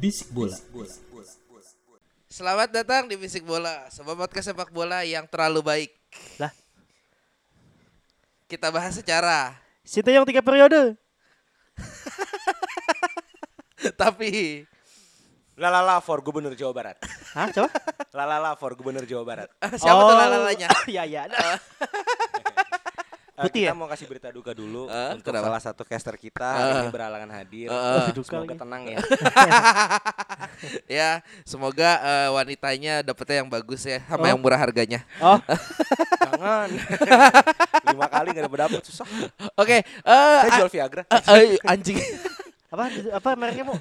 Bisik bola. Selamat datang di Bisik Bola, sebuah podcast sepak bola yang terlalu baik. Lah. Kita bahas secara, Situ yang tiga periode. tapi Lalala for Gubernur Jawa Barat. Hah, coba? Lalala for Gubernur Jawa Barat. siapa tuh lalalanya? Iya, iya. Eh, Putih kita ya? mau kasih berita duka dulu Eh, untuk kenapa? salah satu caster kita hari ini berhalangan hadir. Eh. Duka Semoga lagi. tenang ya. ya, semoga eh, wanitanya dapetnya yang bagus ya, sama Oh. yang murah harganya. Oh, Jangan. Lima kali gak dapet dapet susah. Oke, eh, Saya a- jual Viagra. eh, eh, anjing. apa apa mereknya, Bu?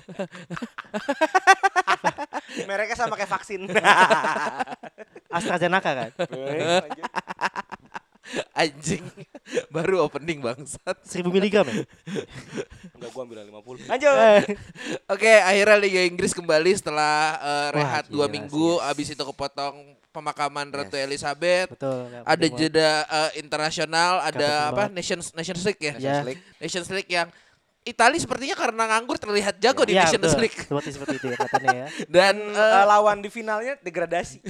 Mereknya sama kayak vaksin. AstraZeneca kan? Anjing. Baru opening bangsat. 1000 miligram ya? Enggak gua ambil 50. Lanjut. Eh, Oke, akhirnya Liga Inggris kembali setelah eh, rehat dua gila minggu, sih, yes. abis itu kepotong pemakaman Ratu Elizabeth. Betul. ada jeda eh, internasional, ada apa banget. Nations Nations League ya? Ya. Nations League. Nations League yang Italia sepertinya karena nganggur terlihat jago di Iya, Nations betul. League. Seperti seperti itu ya katanya ya. Dan eh, lawan di finalnya degradasi.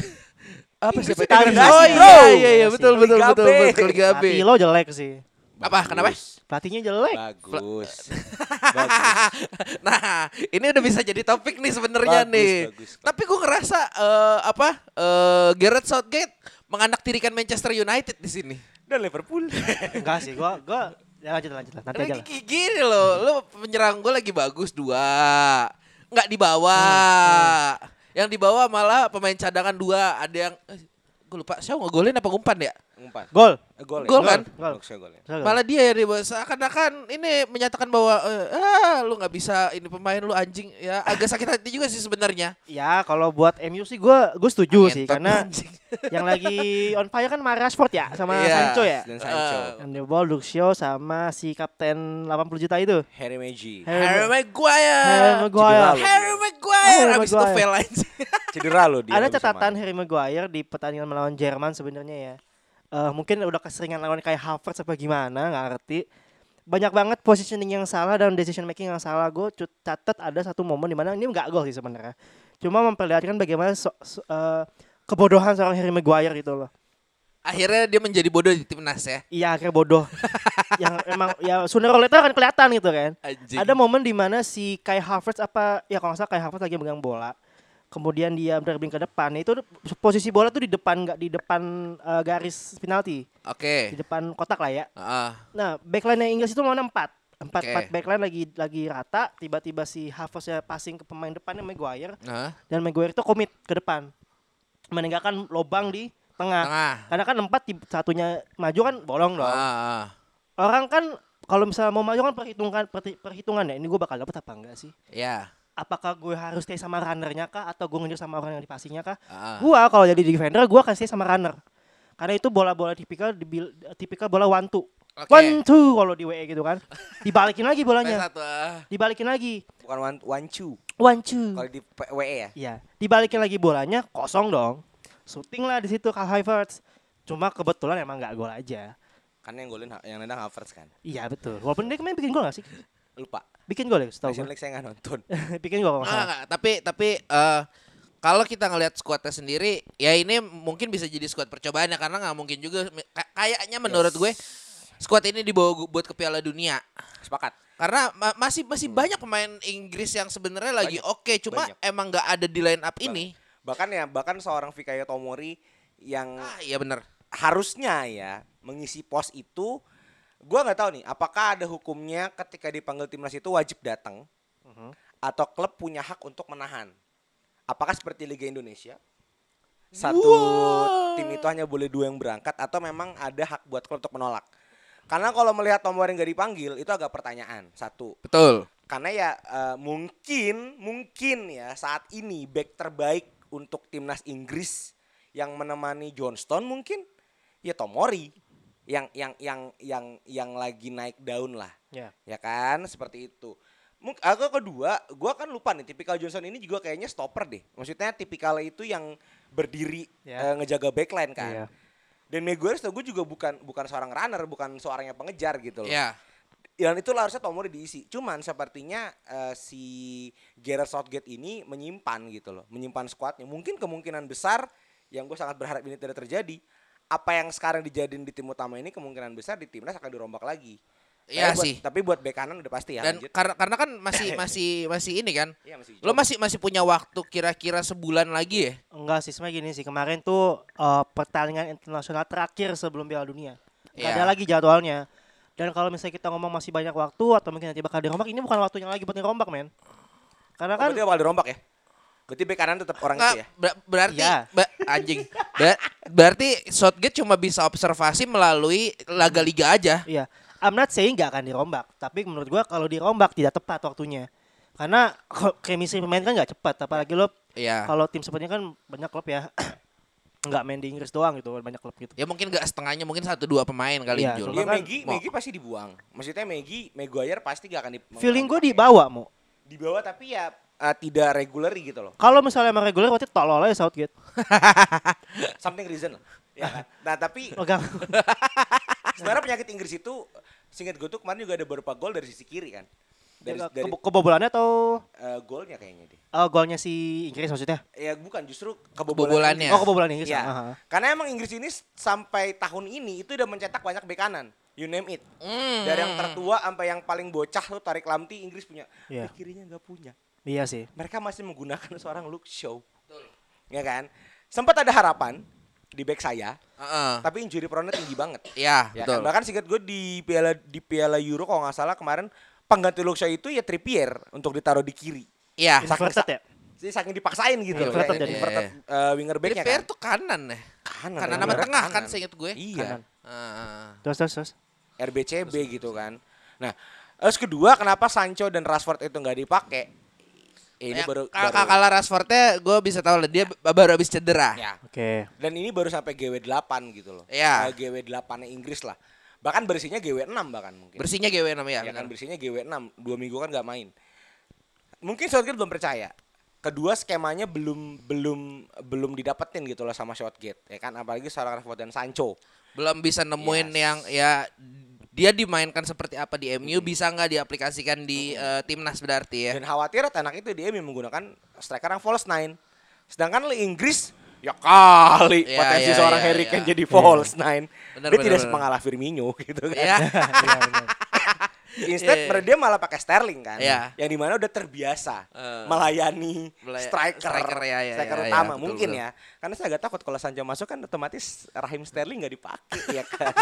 Apa siapa? degradasi, Oh iya iya iya betul betul Liga betul betul Liga B. Pelatih lo jelek sih. Apa? Kenapa? Pelatihnya jelek. Bagus. Bagus. nah, ini udah bisa jadi topik nih sebenarnya Bagus, nih. bagus. Tapi gue ngerasa eh, apa? eh, Gareth Southgate menganak-tirikan Manchester United di sini. Dan Liverpool. Enggak sih, gua gua ya lanjut lanjut lah, nanti aja Lagi lah. gini loh, lu penyerang gue lagi bagus dua, nggak dibawa. Hmm, Yang dibawa malah pemain cadangan dua, ada yang gue lupa siapa ngegolin apa ngumpan ya? Umpan. Gol. Eh, Gol. ya? Gol kan? Gol. Gol ya. Malah dia dibawa. Seakan-akan ini menyatakan bahwa eh, ah lu nggak bisa ini pemain lu anjing ya agak sakit hati juga sih sebenarnya. Ya, kalau buat MU sih gua gua setuju sih Ngentot karena anjing. yang lagi on fire kan Rashford ya sama Iya. Sancho ya. Dan Sancho. Eh, Yang di ball Luxio sama si kapten 80 juta itu. Harry Meiji. Harry Maguire. Harry Maguire. Harry Maguire Harry habis itu Maguire. fail anjing. Cedera lo dia. Ada catatan. Harry Maguire di pertandingan melawan Jerman sebenarnya ya. Eh, mungkin udah keseringan lawan kayak Havertz apa gimana nggak ngerti. Banyak banget positioning yang salah dan decision making yang salah. Gue catat ada satu momen di mana ini nggak gol sih sebenarnya. Cuma memperlihatkan bagaimana so- so- eh, kebodohan seorang Harry Maguire gitu loh. Akhirnya dia menjadi bodoh di timnas ya. Iya akhirnya bodoh. yang emang ya sooner or later akan kelihatan gitu kan. Anjing. Ada momen di mana si Kai Havertz apa ya kalau nggak salah Kai Havertz lagi megang bola. Kemudian dia dribbling ke depan. Itu posisi bola tuh di depan nggak di depan eh, garis penalti, Oke. di depan kotak lah ya. Ah. Nah, backline yang Inggris itu mau empat. Empat, Oke. empat backline lagi lagi rata, tiba-tiba si Havertz ya passing ke pemain depannya Maguire Nah, dan Maguire itu komit ke depan. Meninggalkan lobang di tengah. tengah. Karena kan empat satunya maju kan bolong dong. Ah. Orang kan kalau misalnya mau maju kan perhitungan perhitungan ya. Ini gue bakal dapet apa enggak sih? Ya. Apakah gue harus stay sama runnernya kah atau gue ngejar sama orang yang dipasinya kah? Ah. Gua kalau jadi defender gue akan stay sama runner. Karena itu bola-bola tipikal tipikal bola one two. Oke. One two kalau di WE gitu kan. Dibalikin lagi bolanya. satu. ah. Dibalikin lagi. Bukan one, one two. One two. Kalau di WE ya. Iya, dibalikin lagi bolanya kosong dong. Shooting lah di situ Kyle Havertz. Cuma kebetulan emang nggak gol aja. Kan yang golin yang nendang Havertz kan. Iya betul. Walaupun dia kemarin bikin gol gak sih? Lupa. Bikin gol ya, setahu gue. League saya nggak nonton. bikin gol kalau nggak Ah, salah. tapi tapi eh, kalau kita ngelihat skuadnya sendiri, ya ini mungkin bisa jadi skuad percobaan ya karena nggak mungkin juga. Ka- Kayaknya menurut gue skuad ini dibawa buat ke Piala Dunia. Sepakat. Karena ma- masih masih banyak pemain Inggris yang sebenarnya lagi oke, cuma Banyak. emang nggak ada di line up ini. Bahkan ya bahkan seorang Fikayo Tomori yang Ah, iya benar. harusnya ya mengisi pos itu gua nggak tahu nih apakah ada hukumnya ketika dipanggil timnas itu wajib datang atau klub punya hak untuk menahan. Apakah seperti Liga Indonesia? Satu tim itu hanya boleh dua yang berangkat atau memang ada hak buat klub untuk menolak? Karena kalau melihat nomor yang gak dipanggil itu agak pertanyaan. Satu, Betul. karena ya eh, mungkin mungkin ya saat ini back terbaik untuk timnas Inggris yang menemani Johnston mungkin ya Tomori yang yang yang yang yang lagi naik daun lah Ya. ya kan seperti itu Mungkin aku kedua gua kan lupa nih tipikal Johnson ini juga kayaknya stopper deh maksudnya tipikal itu yang berdiri Ya. eh, ngejaga backline kan Iya. dan Maguire setahu gue juga bukan bukan seorang runner bukan seorang yang pengejar gitu loh Ya. dan itu lah harusnya Tomori diisi. Cuman sepertinya eh, si Gareth Southgate ini menyimpan gitu loh, menyimpan skuadnya. Mungkin kemungkinan besar yang gue sangat berharap ini tidak terjadi. Apa yang sekarang dijadiin di tim utama ini kemungkinan besar di timnas akan dirombak lagi. Iya Tapi buat- sih. Tapi buat bek kanan udah pasti ya. Dan karena karena kan masih masih masih ini kan. Iya, masih Lo masih masih punya waktu kira-kira sebulan lagi ya? Enggak sih, sebenarnya gini sih. Kemarin tuh eh, pertandingan internasional terakhir sebelum Piala Dunia. Nggak ada lagi jadwalnya. Dan kalau misalnya kita ngomong masih banyak waktu atau mungkin nanti bakal dirombak, ini bukan waktunya lagi buat dirombak, men. Karena Oh, kan berarti bakal dirombak ya. Berarti bek kanan tetap orang Nggak, itu ya. ber- berarti Iya. ba- anjing. Ba- berarti Southgate cuma bisa observasi melalui laga liga aja. Iya, I'm not saying nggak akan dirombak, tapi menurut gua kalau dirombak tidak tepat waktunya. Karena chemistry pemain kan nggak cepat, apalagi lo Iya. kalau tim sepertinya kan banyak klub ya nggak main di Inggris doang gitu, banyak klub gitu. Ya mungkin gak setengahnya, mungkin satu dua pemain kali Iya, Jul. Ya Megi, Megi pasti dibuang. Maksudnya Megi, Maguire pasti gak akan di Feeling gue dibawa mau. dibawa tapi ya eh, tidak regular gitu loh. Kalau misalnya emang reguler berarti tolol aja Southgate. Something reason lah. Ya kan? Nah tapi sebenarnya penyakit Inggris itu singkat gue tuh kemarin juga ada beberapa gol dari sisi kiri kan. Dari, dari Kebo- kebobolannya atau eh, golnya kayaknya deh. oh, golnya si Inggris maksudnya? Ya bukan justru Kebobolannya. Inggris. Oh kebobolan Inggris. Iya. Aha. Karena emang Inggris ini sampai tahun ini itu udah mencetak banyak bek kanan. You name it. Hmm. Dari yang tertua sampai yang paling bocah tuh Tarik Lamti Inggris punya. Iya. Bek kirinya nggak punya. Iya sih. Mereka masih menggunakan seorang Luke Shaw. Ya kan? Sempat ada harapan di back saya, Heeh. tapi injury prone tinggi banget. Iya, Ya, betul. kan? Bahkan singkat gue di Piala di Piala Euro kalau nggak salah kemarin pengganti Luke Shaw itu ya Trippier untuk ditaruh di kiri. Iya. Inverted ya? Jadi saking dipaksain gitu loh. Inverted ya, jadi. inverted, eh, winger backnya Trippier kan. tuh kanan ya. Kanan, Kanan sama winger tengah kan kanan. seinget gue. Iya. Kanan. Heeh. Terus terus terus. RBCB gitu kan. Nah, terus kedua kenapa Sancho dan Rashford itu nggak dipakai? Eh, ini Ya, baru, kalau baru kalau Rashfordnya gue bisa tahu lah dia b- baru habis cedera. ya. Oke. Dan ini baru sampai GW8 gitu loh. Iya. Eh, GW8 Inggris lah. Bahkan bersihnya GW6 bahkan mungkin. Bersihnya GW6 ya. ya kan bersihnya GW6 dua minggu kan nggak main mungkin Southgate belum percaya kedua skemanya belum belum belum didapetin gitu loh sama Southgate ya kan apalagi seorang Rashford dan Sancho Belum bisa nemuin Yes. yang ya dia dimainkan seperti apa di MU bisa nggak diaplikasikan di eh, timnas berarti ya. dan khawatir anak itu dia menggunakan striker yang false nine sedangkan di Inggris ya kali Ya, potensi ya, seorang ya, Harry ya. Kane jadi false nine Benar, dia benar, tidak benar. sepengalaman Firmino gitu kan Ya. Iya benar. Instead Iya. dia malah pakai Sterling kan, Iya. yang di mana udah terbiasa Eh. melayani Melay- striker, striker, ya, ya, striker ya, ya, utama betul, mungkin betul. ya. Karena saya agak takut kalau Sancho masuk kan otomatis Raheem Sterling nggak dipakai ya kan.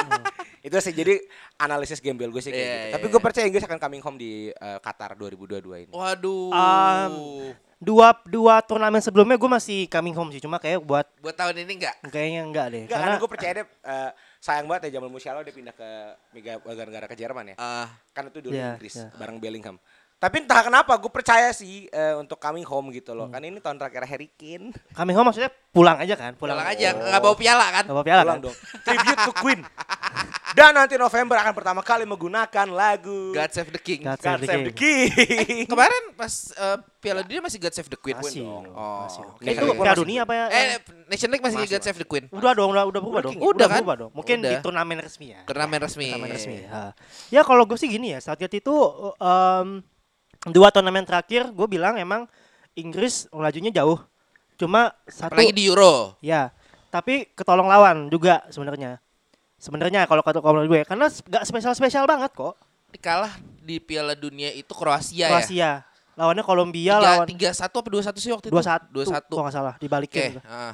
Itu sih jadi analisis gembel gue sih kayak Iya, gitu. iya, Tapi iya. gue percaya Inggris akan coming home di eh, Qatar 2022 ini. Waduh. Um, Dua dua turnamen sebelumnya gue masih coming home sih, cuma kayak buat Buat tahun ini enggak? kayaknya enggak deh. Enggak, karena Karena gue percaya deh eh, sayang banget ya Jamal Musiala dia pindah ke Mega negara ke Jerman ya. Ah, kan itu dulu Iya, Inggris iya. bareng Bellingham. Tapi entah kenapa gue percaya sih eh, untuk coming home gitu Hmm. loh. Kan ini tahun terakhir Harry Kane. coming home maksudnya pulang aja kan, pulang, pulang aja nggak bawa piala kan? Gak apa piala Pulang kan? dong. Tribute to Queen. Dan nanti November akan pertama kali menggunakan lagu God Save the King. God God Save the Save the King. King. Kemarin pas eh, Piala Dunia masih God Save the Queen. Masih, Oh. masih. oke. Itu Liverpool Piala masih- Dunia apa ya? Eh, Nation League masih, Masih, God Save the Queen. Udah dong, udah, udah berubah dong. Udah kan? berubah dong. Mungkin Udah. di turnamen resmi ya. Turnamen resmi. Turnamen resmi. Ha. Ya kalau gue sih gini ya, Southgate itu em, dua turnamen terakhir gue bilang emang Inggris melajunya jauh. Cuma satu Apalagi di Euro. ya, tapi ketolong lawan juga sebenarnya. Sebenarnya kalau kata kalau menurut gue karena gak spesial-spesial banget kok. Dikalah di Piala Dunia itu Kroasia, ya. Kroasia. Lawannya Kolombia Tiga, lawan tiga satu apa dua satu sih waktu itu? dua satu. Dua satu. Kalau nggak salah dibalikin. Oke. gitu. ah.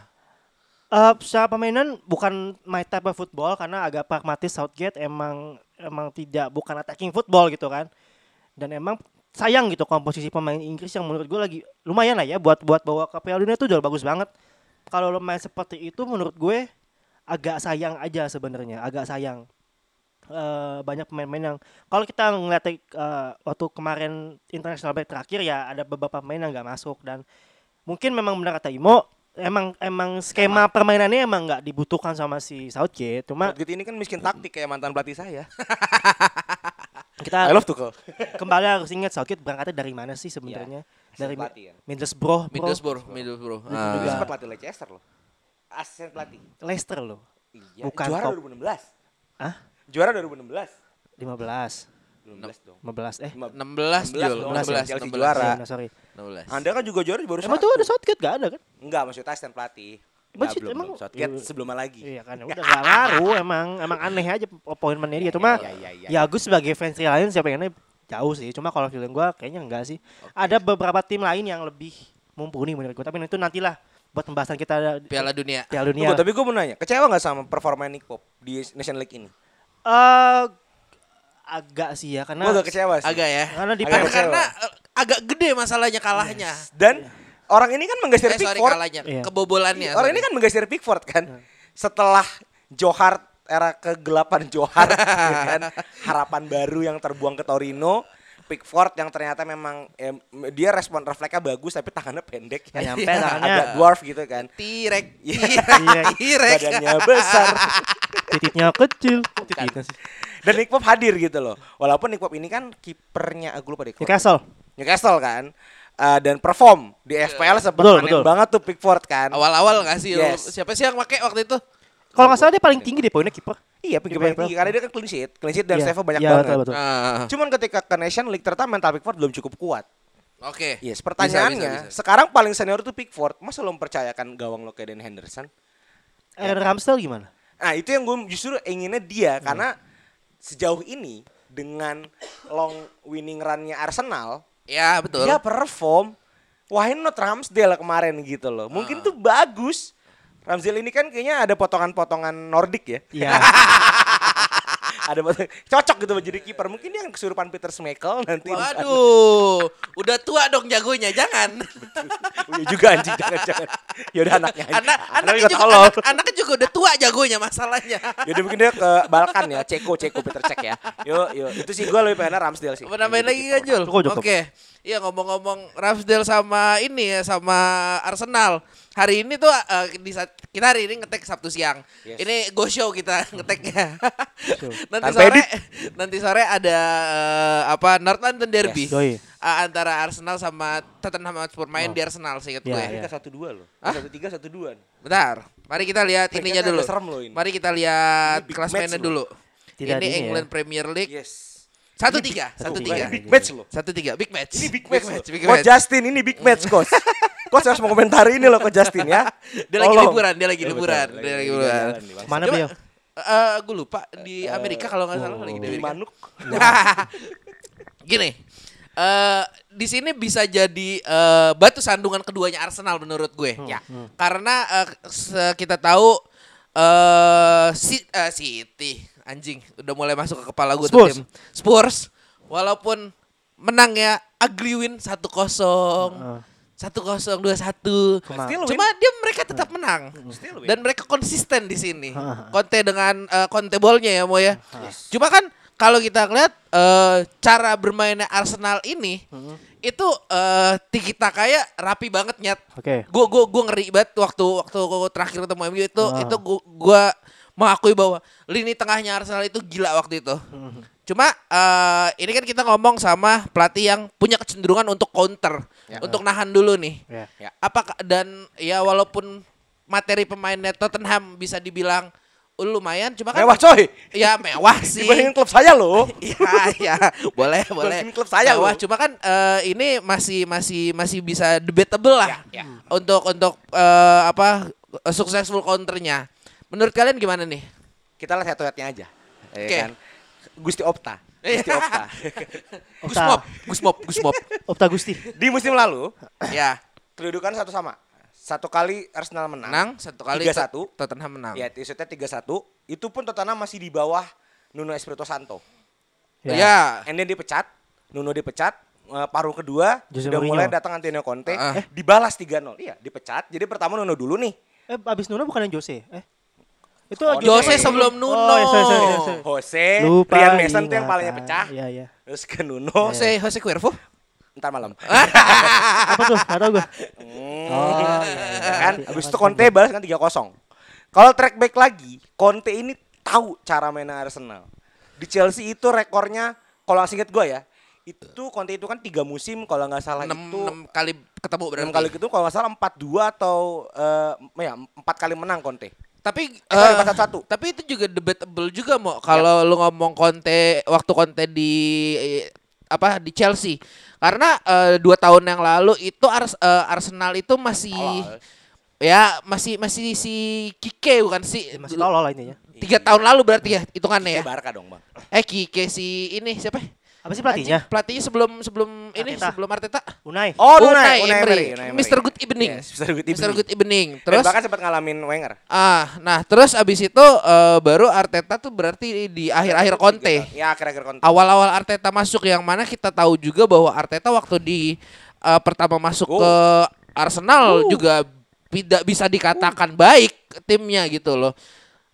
Eh, secara permainan bukan my type of football karena agak pragmatis Southgate emang emang tidak bukan attacking football gitu kan. Dan emang sayang gitu komposisi pemain Inggris yang menurut gue lagi lumayan lah ya buat buat bawa ke Piala Dunia itu udah bagus banget. Kalau lo main seperti itu menurut gue agak sayang aja sebenarnya, agak sayang. Eh, banyak pemain-pemain yang kalau kita ngeliat eh, waktu kemarin international break terakhir ya ada beberapa pemain yang nggak masuk dan mungkin memang benar kata Imo emang emang skema permainannya emang nggak dibutuhkan sama si Southgate cuma Southgate ini kan miskin taktik kayak mantan pelatih saya. kita I love Tuchel. kembali harus ingat Southgate berangkatnya dari mana sih sebenarnya dari Mi- pelatih kan. Middlesbrough bro. Middlesbrough, Middlesbrough. Dia Ah. sempat latih Leicester loh. Asisten pelatih. Leicester loh Iya, Bukan juara top. 2016. Hah? Juara 2016. 15 15 dong. 15 eh 16 Jul, 16 dong, 16, Chelsea 16. juara. iya, sorry 16. Anda kan juga juara baru emang satu. tuh ada Southgate gak ada kan Enggak, maksudnya asisten pelatih. Sih, belum, emang- belum. Southgate Iya. sebelumnya lagi. iya kan ya udah gak ngaruh emang emang aneh aja appointmentnya dia cuma Iya, iya, iya. ya Agus sebagai fans Real lain siapa pengennya jauh sih cuma kalau feeling gua kayaknya enggak sih ada beberapa tim lain yang lebih mumpuni menurut gua tapi itu nantilah buat pembahasan kita Piala Dunia. Piala Dunia Tunggu, tapi gue mau nanya, kecewa nggak sama performa Nick Pop di Nation League ini? Eh, agak sih ya karena Gue agak kecewa sih. Agak ya. karena di Agak Karena, eh, agak gede masalahnya kalahnya. Dan orang ini kan menggeser Eh sorry Pickford. kalahnya, Iya. kebobolannya. Orang sorry. ini kan menggeser Pickford kan. Setelah Johar era kegelapan Johar ya kan. harapan baru yang terbuang ke Torino. Pickford yang ternyata memang em, dia respon refleksnya bagus tapi tangannya pendek Nggak nyampe tangannya. agak dwarf gitu kan Tirek. Iya. Tirek. Tirek. badannya besar titiknya kecil titiknya sih dan Nick Pop hadir gitu loh walaupun Nick Pop ini kan kipernya aku lupa deh Newcastle Newcastle kan Eh, dan perform di FPL sempat Betul, panen betul. banget tuh Pickford kan Awal-awal gak sih? Yes. Siapa sih yang pakai waktu itu? kalau nggak salah dia paling tinggi deh poinnya kiper iya pinggir paling tinggi karena dia kan clean sheet clean sheet dan Iya. save banyak Iya, banget betul, betul. Ah, cuman ketika ke Nation League ternyata mental Pickford belum cukup kuat Oke. Yes, Bisa, pertanyaannya bisa, bisa. sekarang paling senior tuh Pickford masa lo mempercayakan gawang lo kayak Dan Henderson Aaron Ramsdale gimana Nah itu yang gue justru inginnya dia Hmm. karena sejauh ini dengan long winning runnya Arsenal Ya betul. dia perform. Why not Ramsdale kemarin gitu loh. Mungkin Ah. tuh bagus. Ramsdale ini kan kayaknya ada potongan-potongan Nordic ya. Iya ada cocok gitu buat jadi kiper mungkin dia yang kesurupan Peter Schmeichel nanti. Waduh, udah tua dong jagonya, jangan. Iya juga anjing jangan jangan ya udah anaknya aja. Anak, anaknya juga, anak, anaknya juga udah tua jagonya masalahnya. Yaudah mungkin dia ke Balkan ya, Ceko, Ceko, Peter Cek ya. Yuk, yuk. Itu sih gue lebih pengen Ramsdale sih. Mau nambahin lagi kan Jul? Oke. Iya ngomong-ngomong Ramsdale sama ini ya sama Arsenal. Hari ini tuh eh, di saat kita hari ini ngetek Sabtu siang. Yes. Ini go show kita ngeteknya. nanti Tanpa sore edit. nanti sore ada eh, apa North London Derby. Yes. Yoi. Eh, antara Arsenal sama Tottenham Hotspur main di Arsenal seingat Iya, gue. iya. Kita satu dua loh. Satu tiga, satu dua. Bentar. Mari kita lihat Peringkatnya ininya dulu. serem loh ini. Mari kita lihat Ini big klasmennya match loh. dulu. Tidak ini ya. England Premier League. Yes. Satu tiga, big- satu satu tiga. Big match loh. Satu tiga, big match. Ini big match, match, loh. big Coach match. Justin ini big match, Coach. Coach harus mengomentari ini loh Coach Justin ya. Dia lagi Tolong. liburan, dia lagi Iya, liburan, dia lagi liburan. Mana beliau? eh, gue lupa di Amerika kalau nggak salah lagi di Amerika. Manuk. Gini, eh di sini bisa jadi eh, batu sandungan keduanya Arsenal menurut gue. Ya, karena eh, se- kita tahu eh si, eh, City anjing udah mulai masuk ke kepala gue tuh Spurs. tim Spurs walaupun menang ya ugly win 1-0 satu kosong dua satu Kema- Still win. cuma dia mereka tetap menang. Win. dan mereka konsisten di sini. Conte dengan eh, Conte bolnya ya mau ya. Cuma kan kalau kita lihat eh, cara bermainnya Arsenal ini itu eh tiki takaya rapi banget nyet Oke. gue gue gue ngeri banget waktu waktu terakhir ketemu MU itu itu gue gue mengakui bahwa lini tengahnya Arsenal itu gila waktu itu cuma eh, ini kan kita ngomong sama pelatih yang punya kecenderungan untuk counter untuk nahan dulu nih Ya. Ya. apakah dan ya walaupun materi pemainnya Tottenham bisa dibilang uh, lumayan cuma kan Mewah coy. ya mewah sih Dibandingin klub saya loh. Iya, iya, boleh, boleh. Dibandingin klub saya Mewah, loh. cuma kan eh, ini masih masih masih bisa debatable lah Ya, ya. untuk untuk eh, apa successful counternya. Menurut kalian gimana nih? Kita lihat headnya aja. Ya Oke. kan? Gusti Opta. Gusti Opta. Gusmop, Gusmop, Gusmop. Opta Gusti. Di musim lalu ya, kedudukan satu sama. Satu kali Arsenal menang. menang satu kali 3-1. Tot- Tottenham menang. Ya, maksudnya 3-1. Itu pun Tottenham masih di bawah Nuno Espirito Santo. Ya. And then dipecat, Nuno dipecat, eh, paruh kedua Jose udah Mourinho. mulai datang Antonio Conte, Ah. eh dibalas 3-0. Iya, dipecat. Jadi pertama Nuno dulu nih. Eh abis Nuno bukan yang Jose. Eh. Itu Oh, Jose sebelum Nuno. Oh, iya, sorry, sorry, sorry. Jose, Lupa Ryan Mason tuh yang palingnya pecah. Iya, iya. Terus ke Nuno. Jose Jose Cuervo. Ntar malam. Apa tuh? Gak tau gue. Hmm, Oh, iya, ya kan? Nanti Habis akan itu Conte balas kan 3-0. Kalau track back lagi, Conte ini tahu cara mainnya Arsenal. Di Chelsea itu rekornya kalau singkat gue ya, itu Conte itu kan tiga musim kalau nggak salah 6, itu kali ketemu berarti. enam kali itu kalau nggak salah 4-2 atau eh, ya empat kali menang Conte. Tapi Eh, sorry, eh, 4-1. tapi itu juga debatable juga mau kalau lu ngomong Conte waktu Conte di eh, apa di Chelsea. Karena eh, dua tahun yang lalu itu Ars- eh, Arsenal itu masih Tolol. ya masih masih si Kike bukan sih Ya, Masih tolol lah intinya. tiga tahun lalu berarti ya hitungannya ya Barca dong, Bang. eh Kike si ini siapa Apa sih pelatihnya? Anjing, pelatihnya sebelum sebelum ini Arteta. sebelum Arteta Unai. Oh, Unai Unai, Unai Emery. Unai Emery. Mr. Good Evening. Yes, Mr. Good Mr. Evening. Good Evening Dan terus bahkan sempat ngalamin Wenger. ah nah terus abis itu eh, baru Arteta tuh berarti di akhir-akhir Conte Ya, akhir-akhir Conte. awal-awal Arteta masuk yang mana kita tahu juga bahwa Arteta waktu di eh, pertama masuk Go. ke Arsenal juga tidak bisa dikatakan baik timnya gitu loh.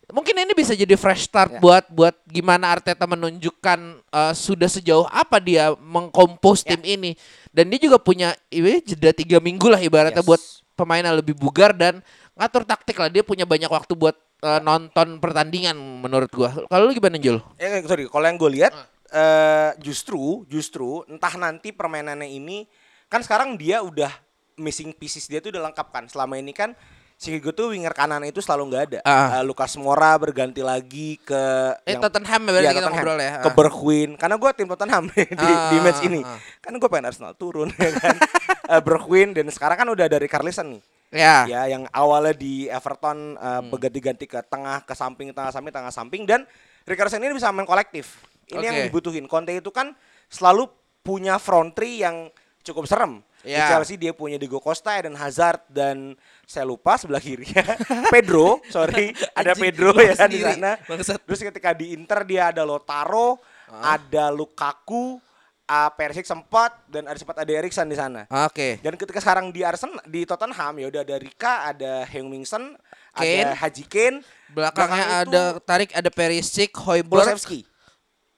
Mungkin ini bisa jadi fresh start Ya. buat buat gimana Arteta menunjukkan eh, sudah sejauh apa dia mengkompos Ya. tim ini dan dia juga punya iwe, jeda tiga minggu lah ibaratnya Yes. buat pemain yang lebih bugar dan ngatur taktik lah dia punya banyak waktu buat eh, nonton pertandingan menurut gua. Kalau lu gimana Jul? Eh, sorry, kalau yang gue lihat eh justru justru entah nanti permainannya ini kan sekarang dia udah missing pieces dia tuh udah lengkap kan. Selama ini kan si gue tuh winger kanan itu selalu nggak ada. Ah. Eh, Lucas Moura berganti lagi ke Eh yang- Tottenham ya Iya, kita Tottenham. ngobrol ya. Ke Ah. Bergwijn karena gue tim Tottenham di, di Ah, match ini. ah. Kan gue pengen Arsenal turun ya kan. Eh, Bergwijn dan sekarang kan udah dari Carlisle nih. Ya. Ya, yang awalnya di Everton uh, Hmm. berganti-ganti ke tengah, ke samping, tengah samping, tengah samping dan Rickerson ini bisa main kolektif. Ini yang Oke. dibutuhin. Conte itu kan selalu punya front three yang cukup serem. Di Ya. Chelsea dia punya Diego Costa dan Hazard dan saya lupa sebelah kirinya Pedro, sorry, ada Anjing, Pedro ya kan di sana. Terus ketika di Inter dia ada Lotaro, ada Lukaku, uh, Perisic sempat dan ada sempat ada Erikson di sana. Oke. Dan ketika sekarang di Arsenal di Tottenham ya udah ada Rika, ada Kane. ada Haji Kane, Belakangnya Belakang itu ada tarik ada Perisic, Hoiberg. Kulusevski.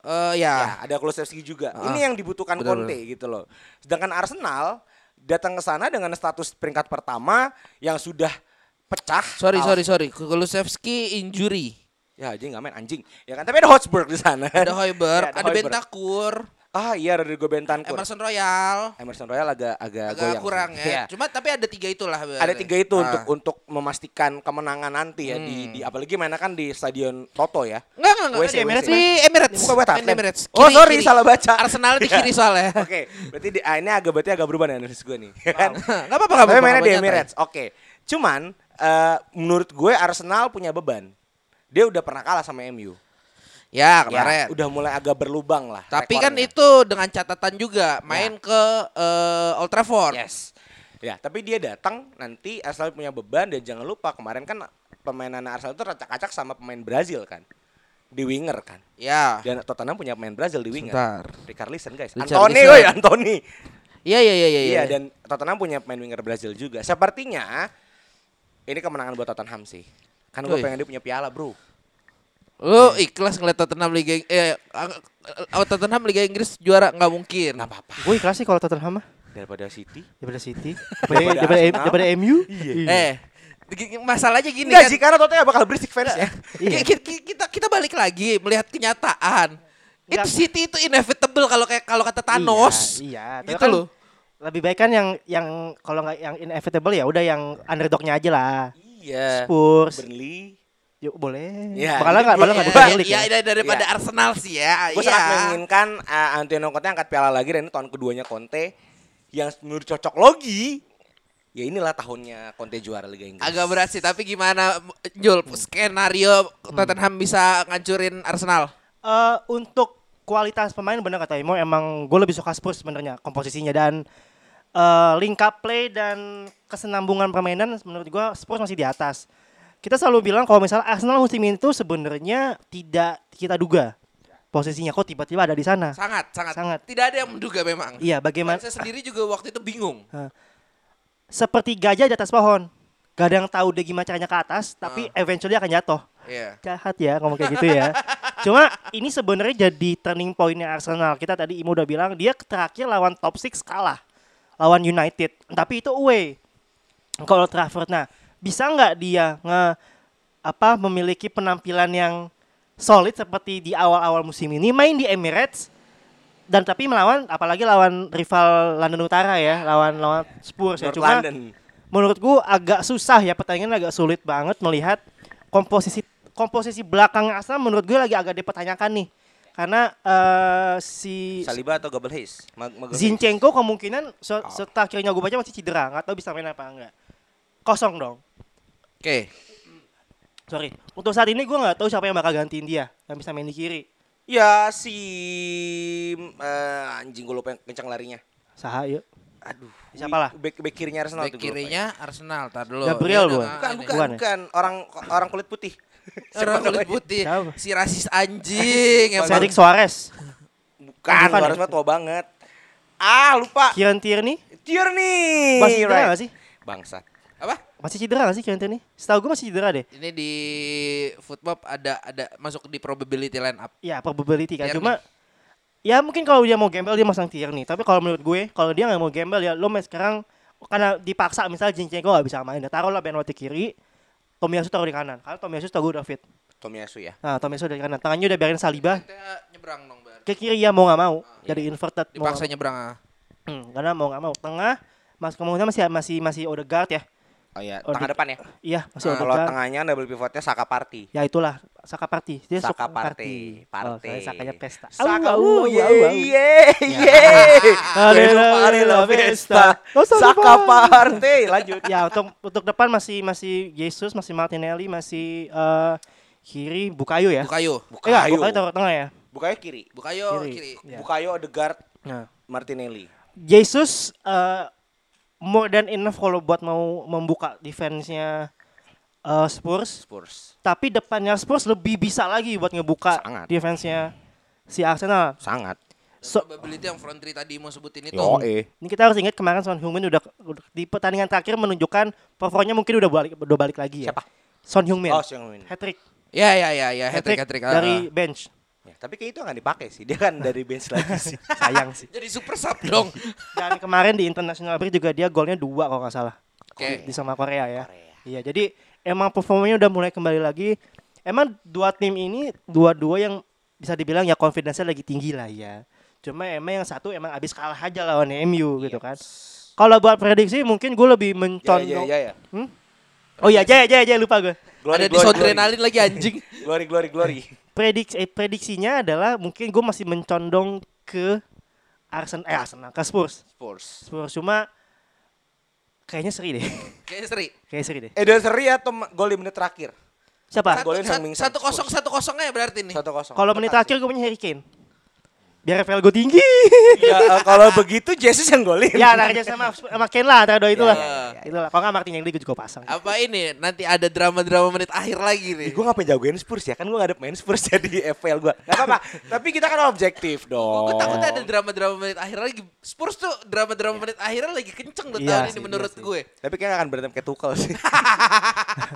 Eh Ya, ya. ada Kulusevski juga. Ah, Ini yang dibutuhkan Conte gitu loh. Sedangkan Arsenal datang ke sana dengan status peringkat pertama yang sudah pecah. Sorry Al- sorry sorry. Kulusevski injury. Ya, aja nggak main anjing. Ya kan, tapi ada Hotspur di sana. Ada Hoiberg, Ya, ada Højbjerg. Bentakur, Ah, iya Rodrigo Bentancur. Emerson Royal. Emerson Royal agak agak, Agak goyang. kurang ya. Iya. Cuma tapi ada tiga itulah. ada tiga itu Ah. untuk untuk memastikan kemenangan nanti ya di, Hmm. di apalagi mainnya kan di stadion Toto ya. Enggak enggak enggak. WC, Di Emirates. WC. Di Emirates. Bukan buat Main di Tottenham. Emirates. Oh, sorry, salah baca. Arsenal di Iya. kiri soalnya. Oke, berarti di, ah, ini agak berarti agak berubah nih analisis gue nih. kan? Enggak apa-apa enggak Tapi apa-apa. mainnya di. Emirates. Oke. Cuman eh, menurut gue Arsenal punya beban. Dia udah pernah kalah sama MU. Ya, Ya, kemarin. udah mulai agak berlubang lah. Tapi kan rekornya. itu dengan catatan juga main ke eh, Old Trafford. Yes. Ya, tapi dia datang nanti Arsenal punya beban dan jangan lupa kemarin kan pemainan Arsenal itu acak-acak sama pemain Brazil kan. Di winger kan. Ya. Dan Tottenham punya pemain Brazil di winger. Sebentar. Richarlison guys. Richarlison. Anthony woi, Anthony. Iya iya iya iya. Iya, dan Tottenham punya pemain winger Brazil juga. Sepertinya ini kemenangan buat Tottenham sih. Kan gue pengen dia punya piala, Bro. Lu ikhlas ngeliat Tottenham Liga eh eh, Tottenham Liga Inggris juara nggak mungkin. Enggak apa-apa. Gue ikhlas sih kalau Tottenham mah. Daripada City. Daripada City. Daripada Daripada, daripada, Arsenal. daripada MU. Eh, gi- masalahnya gini Enggak kan. sih, karena Tottenham bakal berisik fans ya. Iya. Ki- ki- kita kita balik lagi melihat kenyataan. Itu. City itu inevitable kalau kayak kalau kata Thanos. Iya, iya. Tapi Gitu kan loh. Lebih baik kan yang yang kalau nggak yang inevitable ya udah yang underdognya aja lah. Iya. Spurs. Burnley. Yuk boleh. Iya, Bakal ini nggak gua- bakal nggak di iya, Premier League Iya, ya? iya, daripada Iya. Arsenal sih ya. Gue Iya. sangat menginginkan uh, Antonio Conte angkat piala lagi dan ini tahun keduanya Conte yang menurut cocok logi. Ya inilah tahunnya Conte juara Liga Inggris. Agak berat sih, tapi gimana Jul skenario Tottenham bisa ngancurin Arsenal? Eh, untuk kualitas pemain benar kata Imo emang gue lebih suka Spurs sebenarnya komposisinya dan eh link up play dan kesenambungan permainan menurut gue Spurs masih di atas. Kita selalu bilang kalau misalnya Arsenal musim ini tuh sebenarnya tidak kita duga. posisinya kok tiba-tiba ada di sana. Sangat, sangat, Sangat. Tidak ada yang menduga memang. Iya, bagaimana Saya sendiri juga waktu itu bingung. seperti gajah di atas pohon. Gak ada yang tahu dia gimana caranya ke atas, tapi eventually akan jatuh. Iya. Jahat ya ngomong kayak gitu ya. Cuma ini sebenarnya jadi turning pointnya Arsenal. Kita tadi Imo udah bilang dia terakhir lawan top 6 kalah. Lawan United. Tapi itu away. Kalau Trafford nah bisa nggak dia nge apa memiliki penampilan yang solid seperti di awal-awal musim ini main di Emirates dan tapi melawan apalagi lawan rival London Utara ya lawan lawan Spurs ya North cuma London. menurutku agak susah ya pertandingan agak sulit banget melihat komposisi komposisi belakang Arsenal menurut gue lagi agak dipertanyakan nih karena eh, si Saliba atau Gabel Hayes? Mag- Magal Hayes. Zinchenko kemungkinan se setelah akhirnya gue baca masih cedera nggak tahu bisa main apa enggak kosong dong Oke. sorry untuk saat ini gue nggak tahu siapa yang bakal gantiin dia yang bisa main di kiri Ya si eh, anjing gue lupa yang kencang larinya. Saha yuk Aduh. Siapa lah? Back, back kirinya Arsenal Back tuh gua lupa ya. kirinya Arsenal, tar dulu. Gabriel, Ini bukan? Bukan, bukan, Bukan bukan. Orang orang kulit putih. Orang kulit putih. Siapa? Si rasis anjing. Cedric Suarez Bukan, Bukan ya? Suarez mah tua banget. Ah, lupa. Kieran Tierney Tierney. masih cedera Right. sih Iya, Bangsat. Apa? Masih cedera nggak sih Kieran Tierney? Setahu gue masih cedera deh. Ini di football ada ada masuk di probability line up. ya probability kan. Tierney. cuma ya mungkin kalau dia mau gamble dia masang Tierney. Tapi kalau menurut gue kalau dia nggak mau gamble ya lo main sekarang karena dipaksa misalnya Zinchenko nggak bisa main ya taruhlah Ben White di kiri Tomiyasu taruh di kanan. Karena Tomiyasu tahu gue udah fit Tomiyasu ya. nah Tomiyasu dari kanan. Tangannya udah biarin Saliba. Nyebrang dong, Bar. ke kiri ya mau nggak mau. Jadi inverted mau Dipaksa nyebrang ah. Hmm, karena mau nggak mau. Tengah mas kemungkinan masih masih masih Odegaard ya Oh iya, Oh, tengah di- depan ya. iya masih Nah, kalau Odegaard tengahnya double pivotnya Saka Party. ya itulah Saka Party dia Saka suka Party. Oh, Party. saya Sakanya pesta Saka, uh, ye, ye, ye. Arela Arela Festa. Oh, Saka Party. Lanjut. ya untuk untuk depan masih masih Jesus masih Martinelli masih eh kiri Bukayo ya Bukayo. eh enggak, Bukayo. Bukayo taruh tengah ya Bukanya kiri. Bukayo Kiri. kiri. Ya. Bukayo, Odegaard, nah Martinelli. Jesus eh more than enough kalau buat mau membuka defense-nya eh, Spurs Spurs. tapi depannya Spurs lebih bisa lagi buat ngebuka Sangat. defense-nya si Arsenal Sangat. so Probability yang front three tadi mau sebutin itu. Yo, eh. ini kita harus ingat kemarin Son Heung-min udah, udah di pertandingan terakhir menunjukkan performanya mungkin udah balik udah balik lagi ya Siapa? Son Heung-min Oh, Son Heung-min. hat trick Ya ya ya ya hat trick hat trick. ah, dari ah. bench Ya, tapi kayak itu nggak dipakai sih. Dia kan dari bench lagi sih. sayang sih Jadi super sub dong. Dan kemarin di international break juga dia golnya dua kalau nggak salah. Oke. Di sama Korea ya. Korea. Iya, jadi emang performanya udah mulai kembali lagi. Emang dua tim ini dua-dua yang bisa dibilang ya confidence-nya lagi tinggi lah ya. Cuma emang yang satu emang abis kalah aja lawan MU gitu kan. Kalau buat prediksi mungkin gue lebih ya, mencondong. ya, ya, ya. Oh iya, jaya jaya jaya lupa gue. Ada Glory, di glory, lagi anjing. Glory, glory, glory. Prediksi eh, prediksinya adalah mungkin gue masih mencondong ke Arsenal eh Arsenal ke Spurs. Spurs. Spurs cuma kayaknya seri deh. Kayaknya seri. Kayaknya seri deh. Eh, dari seri atau gol di menit terakhir? Siapa? Satu, golin satu, satu kosong Spurs. satu kosongnya berarti nih. Satu kosong. Kalau menit terakhir gue punya Harry Kane. Biar level gue tinggi. Ya, kalau begitu Jesus yang golin. ya antaranya sama sama Kane lah antara dua itulah. Ya, ya, ya, Itulah. Kalau nggak Martinelli gue juga pasang. Apa ini nanti ada drama-drama menit akhir lagi nih. gue ngapain jagoin Spurs ya kan gue gak ada main Spurs ya di FPL gue Gak apa-apa Tapi kita kan objektif dong Gue takutnya ada drama-drama menit akhir lagi. Spurs tuh drama-drama menit akhirnya lagi kenceng loh Iya tahun sih, ini iya menurut sih. gue. Tapi kayaknya akan berantem kayak Tuchel sih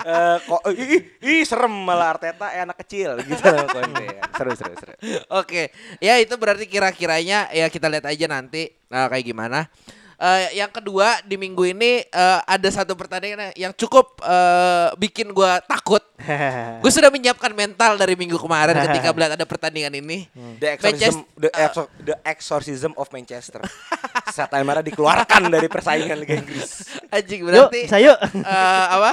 Eh, kok ih, ih, ih, serem malah Arteta eh, anak kecil gitu loh ya. Seru seru seru Oke, ya itu berarti kira-kiranya ya kita lihat aja nanti eh, kayak gimana. Eh, yang kedua di minggu ini eh, ada satu pertandingan yang cukup eh, bikin gua takut. Gue sudah menyiapkan mental dari minggu kemarin ketika melihat ada pertandingan ini. The exorcism, the, exor- the exorcism of Manchester Saat Aymara dikeluarkan dari persaingan Liga Inggris Anjing yuk, berarti bisa yuk. eh, apa?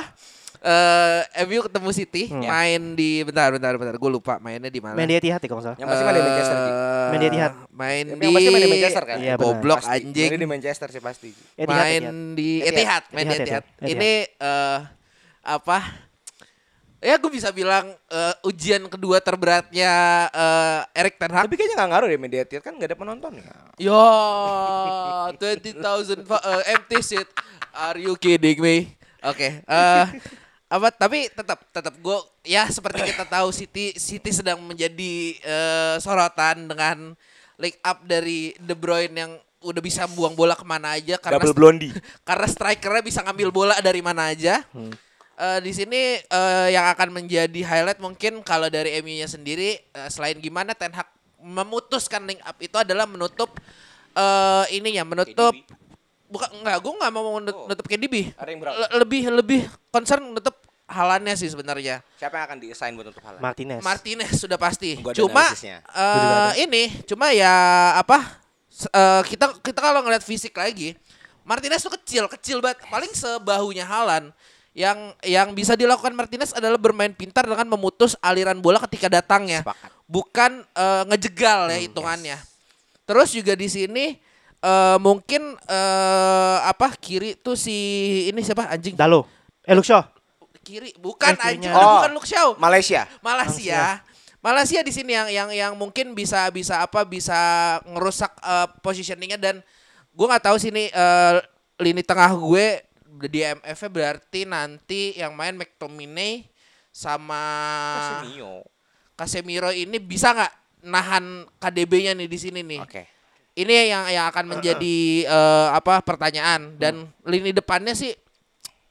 Eh, MU ketemu City Hmm. main di bentar bentar bentar gue lupa mainnya di mana. Main di Etihad ya kalau salah. Yang pasti main di Manchester. Eh, Main di Etihad. Main Yang di pasti main di Manchester kan Iya. Goblok Pasti. anjing. Mainnya di Manchester sih pasti Etihad, main Etihad. di Etihad. Etihad, main di Etihad, Etihad. Etihad. Ini eh apa? Ya gue bisa bilang eh, ujian kedua terberatnya eh, Erik Ten Hag. Tapi kayaknya gak ngaruh deh media Etihad kan gak ada penonton ya Yo, 20,000 fa- eh, empty seat. Are you kidding me? Oke, eh apa tapi tetap tetap gue ya seperti kita tahu City City sedang menjadi eh, sorotan dengan link up dari De Bruyne yang udah bisa buang bola ke mana aja karena Double blondie. karena strikernya bisa ngambil bola dari mana aja. Eh, di sini eh, yang akan menjadi highlight mungkin kalau dari MU-nya sendiri eh, selain gimana Ten Hag memutuskan link up itu adalah menutup eh ininya menutup KDB. bukan enggak gue nggak mau menut- Oh. menutup KDB Ada yang berat. Le- lebih lebih concern menutup halannya sih sebenarnya. Siapa yang akan diassign buat untuk hal Martinez. Martinez sudah pasti. Gua cuma eh, ada. ini cuma ya apa eh, kita kita kalau ngeliat fisik lagi Martinez tuh kecil kecil banget. Paling sebahunya Halan yang yang bisa dilakukan Martinez adalah bermain pintar dengan memutus aliran bola ketika datangnya. Sepakat. bukan eh, ngejegal ya hitungannya. terus juga di sini eh, mungkin eh, apa kiri tuh si ini siapa? Anjing. Dalo. Eh. Kiri bukan Eh, udah Oh. bukan Luke Shaw Malaysia. Malaysia. Malaysia di sini yang yang yang mungkin bisa bisa apa bisa ngerusak eh, positioningnya dan gue nggak tahu sini eh, lini tengah gue di MF-nya berarti nanti yang main McTominay sama Casemiro. Casemiro ini bisa nggak nahan KDB-nya nih di sini nih. Oke. Ini yang yang akan menjadi eh, apa pertanyaan dan lini depannya sih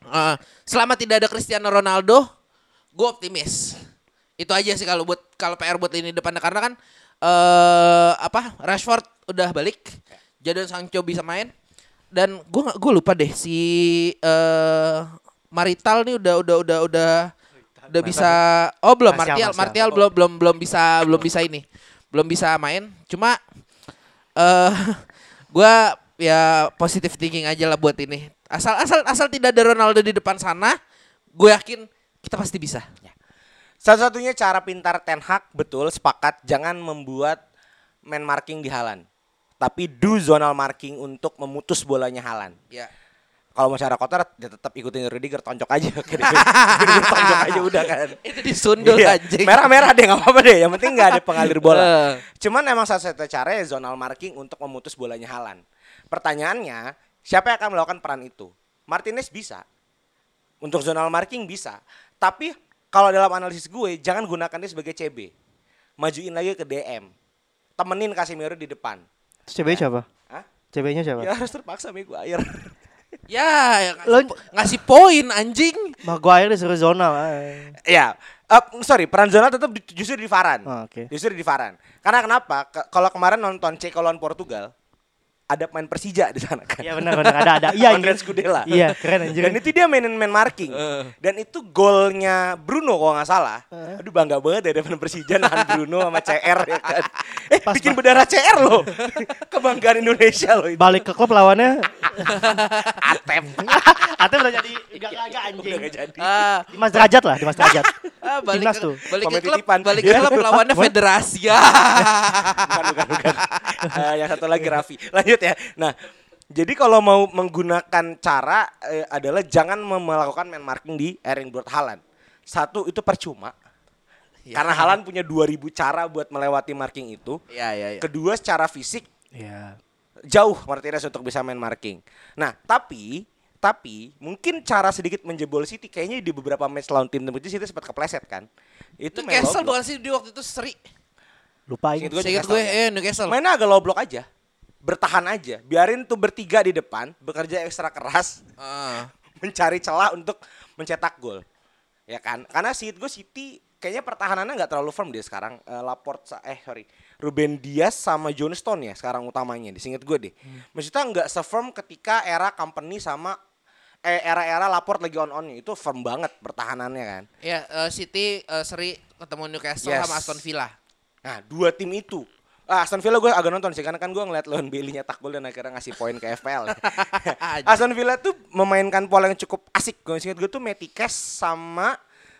eh, selama tidak ada Cristiano Ronaldo, gue optimis. Itu aja sih kalau buat kalau PR buat lini depannya. Karena kan eh apa Rashford udah balik, Jadon Sancho bisa main. Dan gue gue lupa deh si eh Marital nih udah udah udah udah udah bisa oh belum Martial, Martial belum belum belum bisa belum bisa ini belum bisa main. Cuma eh gua ya positive thinking aja lah buat ini asal asal asal tidak ada Ronaldo di depan sana gue yakin kita pasti bisa Satu-satunya cara pintar Ten Hag betul sepakat jangan membuat man marking di Halan. Tapi do zonal marking untuk memutus bolanya Halan. ya Kalau mau cara kotor ya tetap ikutin Rudiger tonjok aja. Tonjok aja udah kan. itu disundul Iya. anjing Merah-merah deh nggak apa-apa deh. Yang penting nggak ada pengalir bola. Eh. Cuman emang satu-satunya cara ya zonal marking untuk memutus bolanya Halan. Pertanyaannya, siapa yang akan melakukan peran itu? Martinez bisa. Untuk zonal marking bisa. Tapi kalau dalam analisis gue, jangan gunakan dia sebagai CB. Majuin lagi ke DM. Temenin Casemiro di depan. Terus CB siapa? Hah? CB-nya siapa? Ya harus terpaksa Maguire. ya ya ngasih, Lo- po- ngasih poin anjing Maguire disuruh zonal. eh. Ya, eh, sorry, peran zonal tetap justru di Varan. Oh, oke. Justru di Varan. Karena kenapa? Ke- kalau kemarin nonton Ceko lawan Portugal, ada pemain Persija di sana kan. Iya benar benar ada ada. Iya. Konrad iya. Scudella. Iya, keren anjir. Dan itu dia mainin man marking. Dan itu golnya Bruno kalau nggak salah. Aduh bangga banget ya depan Persija nahan Bruno sama CR ya kan. Eh bikin berdarah CR loh. Kebanggaan Indonesia loh itu. Balik ke klub lawannya. Atep. Atau udah jadi enggak kagak anjing. Udah gak jadi. ah Dimas derajat lah, Dimas derajat. Ah, balik Timnas ke, tuh. balik ke klub titipan. balik ke klub lawannya federasi ya bukan bukan bukan. Eh, yang satu lagi Raffi. Lanjut ya. Nah, jadi kalau mau menggunakan cara eh, adalah jangan melakukan man marking di Erling Braut Haaland. Satu itu percuma. Karena Haaland punya 2000 cara buat melewati marking itu. ya ya ya Kedua secara fisik Iya. jauh Martinez untuk bisa main marking. Nah, tapi tapi mungkin cara sedikit menjebol City kayaknya di beberapa match lawan tim tim itu City sempat kepleset kan. Itu Newcastle bukan sih di waktu itu seri Lupa Seinget ini. gue Newcastle gue eh Newcastle Mainnya agak low block aja. Bertahan aja. Biarin tuh bertiga di depan bekerja ekstra keras Ah. mencari celah untuk mencetak gol. Ya kan? Karena seinget gue City kayaknya pertahanannya nggak terlalu firm dia sekarang. Eh, Laporte sa- eh sorry. Ruben Dias sama John Stone ya sekarang utamanya. Seinget gue deh. Maksudnya nggak se-firm ketika era company sama eh era-era Laporte lagi on-onnya itu firm banget pertahanannya kan. Ya, eh, City eh, seri ketemu Newcastle Yes. sama Aston Villa. Nah, dua tim itu. Ah, Aston Villa gue agak nonton sih karena kan gue ngeliat Leon Bailey nyetak gol dan akhirnya ngasih poin ke FPL. Aston Villa tuh memainkan pola yang cukup asik. Gue ingat gue tuh Metikes sama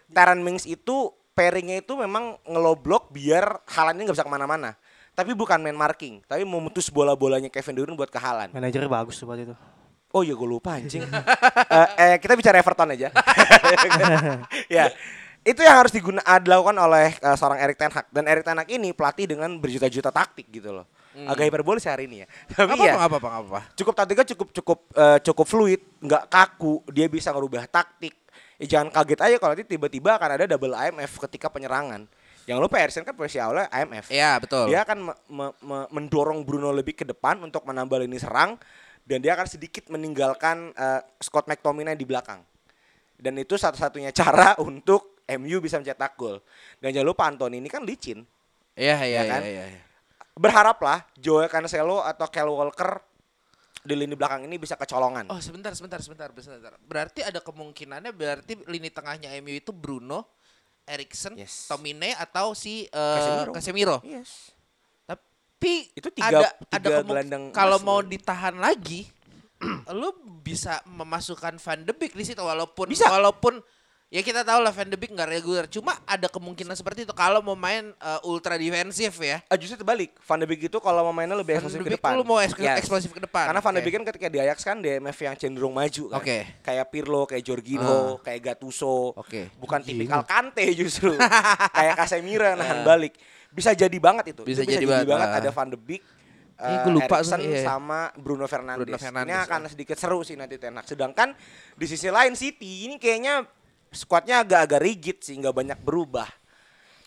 Taran Mings itu pairingnya itu memang ngeloblok biar Halan ini nggak bisa ke mana-mana. Tapi bukan main marking, tapi memutus bola-bolanya Kevin De Bruyne buat ke Halan. Manajernya bagus tuh buat itu. Oh iya gue lupa anjing. Eh, eh, kita bicara Everton aja. ya. Itu yang harus diguna ah, dilakukan oleh eh, seorang Erik Ten Hag dan Erik Ten Hag ini pelatih dengan berjuta-juta taktik gitu loh. Agak hiperbolis hari ini ya. Tapi Apa ya apa apa apa apa. cukup taktiknya cukup cukup eh, cukup fluid, nggak kaku, dia bisa ngerubah taktik. Ya jangan kaget aja kalau nanti tiba-tiba akan ada double IMF ketika penyerangan. Jangan lupa Eriksen kan posisi awalnya IMF. Iya, betul. Dia akan me- me- me- mendorong Bruno lebih ke depan untuk menambah lini serang dan dia akan sedikit meninggalkan eh, Scott McTominay di belakang. Dan itu satu-satunya cara untuk MU bisa mencetak gol. Dan jangan lupa Anthony ini kan licin. Iya, iya, Ya iya, kan? iya. iya. Berharaplah Joe Cancelo atau Kyle Walker di lini belakang ini bisa kecolongan. Oh, sebentar, sebentar, sebentar, sebentar. Berarti ada kemungkinannya berarti lini tengahnya MU itu Bruno, Eriksen, Yes. Tomine atau si eh, Casemiro. Casemiro. Yes. Tapi Itu tiga- ada tiga ada gelandang kalau mau ditahan lagi lu bisa memasukkan Van de Beek di situ walaupun Bisa. walaupun ya kita tahu lah Van de Beek nggak reguler cuma ada kemungkinan seperti itu kalau mau main eh, ultra defensif ya Ah, justru terbalik. Van de Beek itu kalau mau mainnya lebih eksplosif de ke depan. lu mau eks- Yes. eksplosif ke depan Karena Van de Oke. Beek kan ketika di Ajax kan DMF yang cenderung maju kan. Oke. Kayak Pirlo, kayak Jorginho, kayak Gattuso. Oke. Bukan tipikal Kante justru. kayak Casemiro nahan balik. Bisa jadi banget itu. Bisa Itu jadi banget, ah. ada Van de Beek. Eh, gua lupa Eriksen tuh, iya. sama Bruno Fernandes. Bruno Fernandes, Ini akan ah. sedikit seru sih nanti Ten Hag. Sedangkan di sisi lain City ini kayaknya skuadnya agak-agak rigid sih, nggak banyak berubah.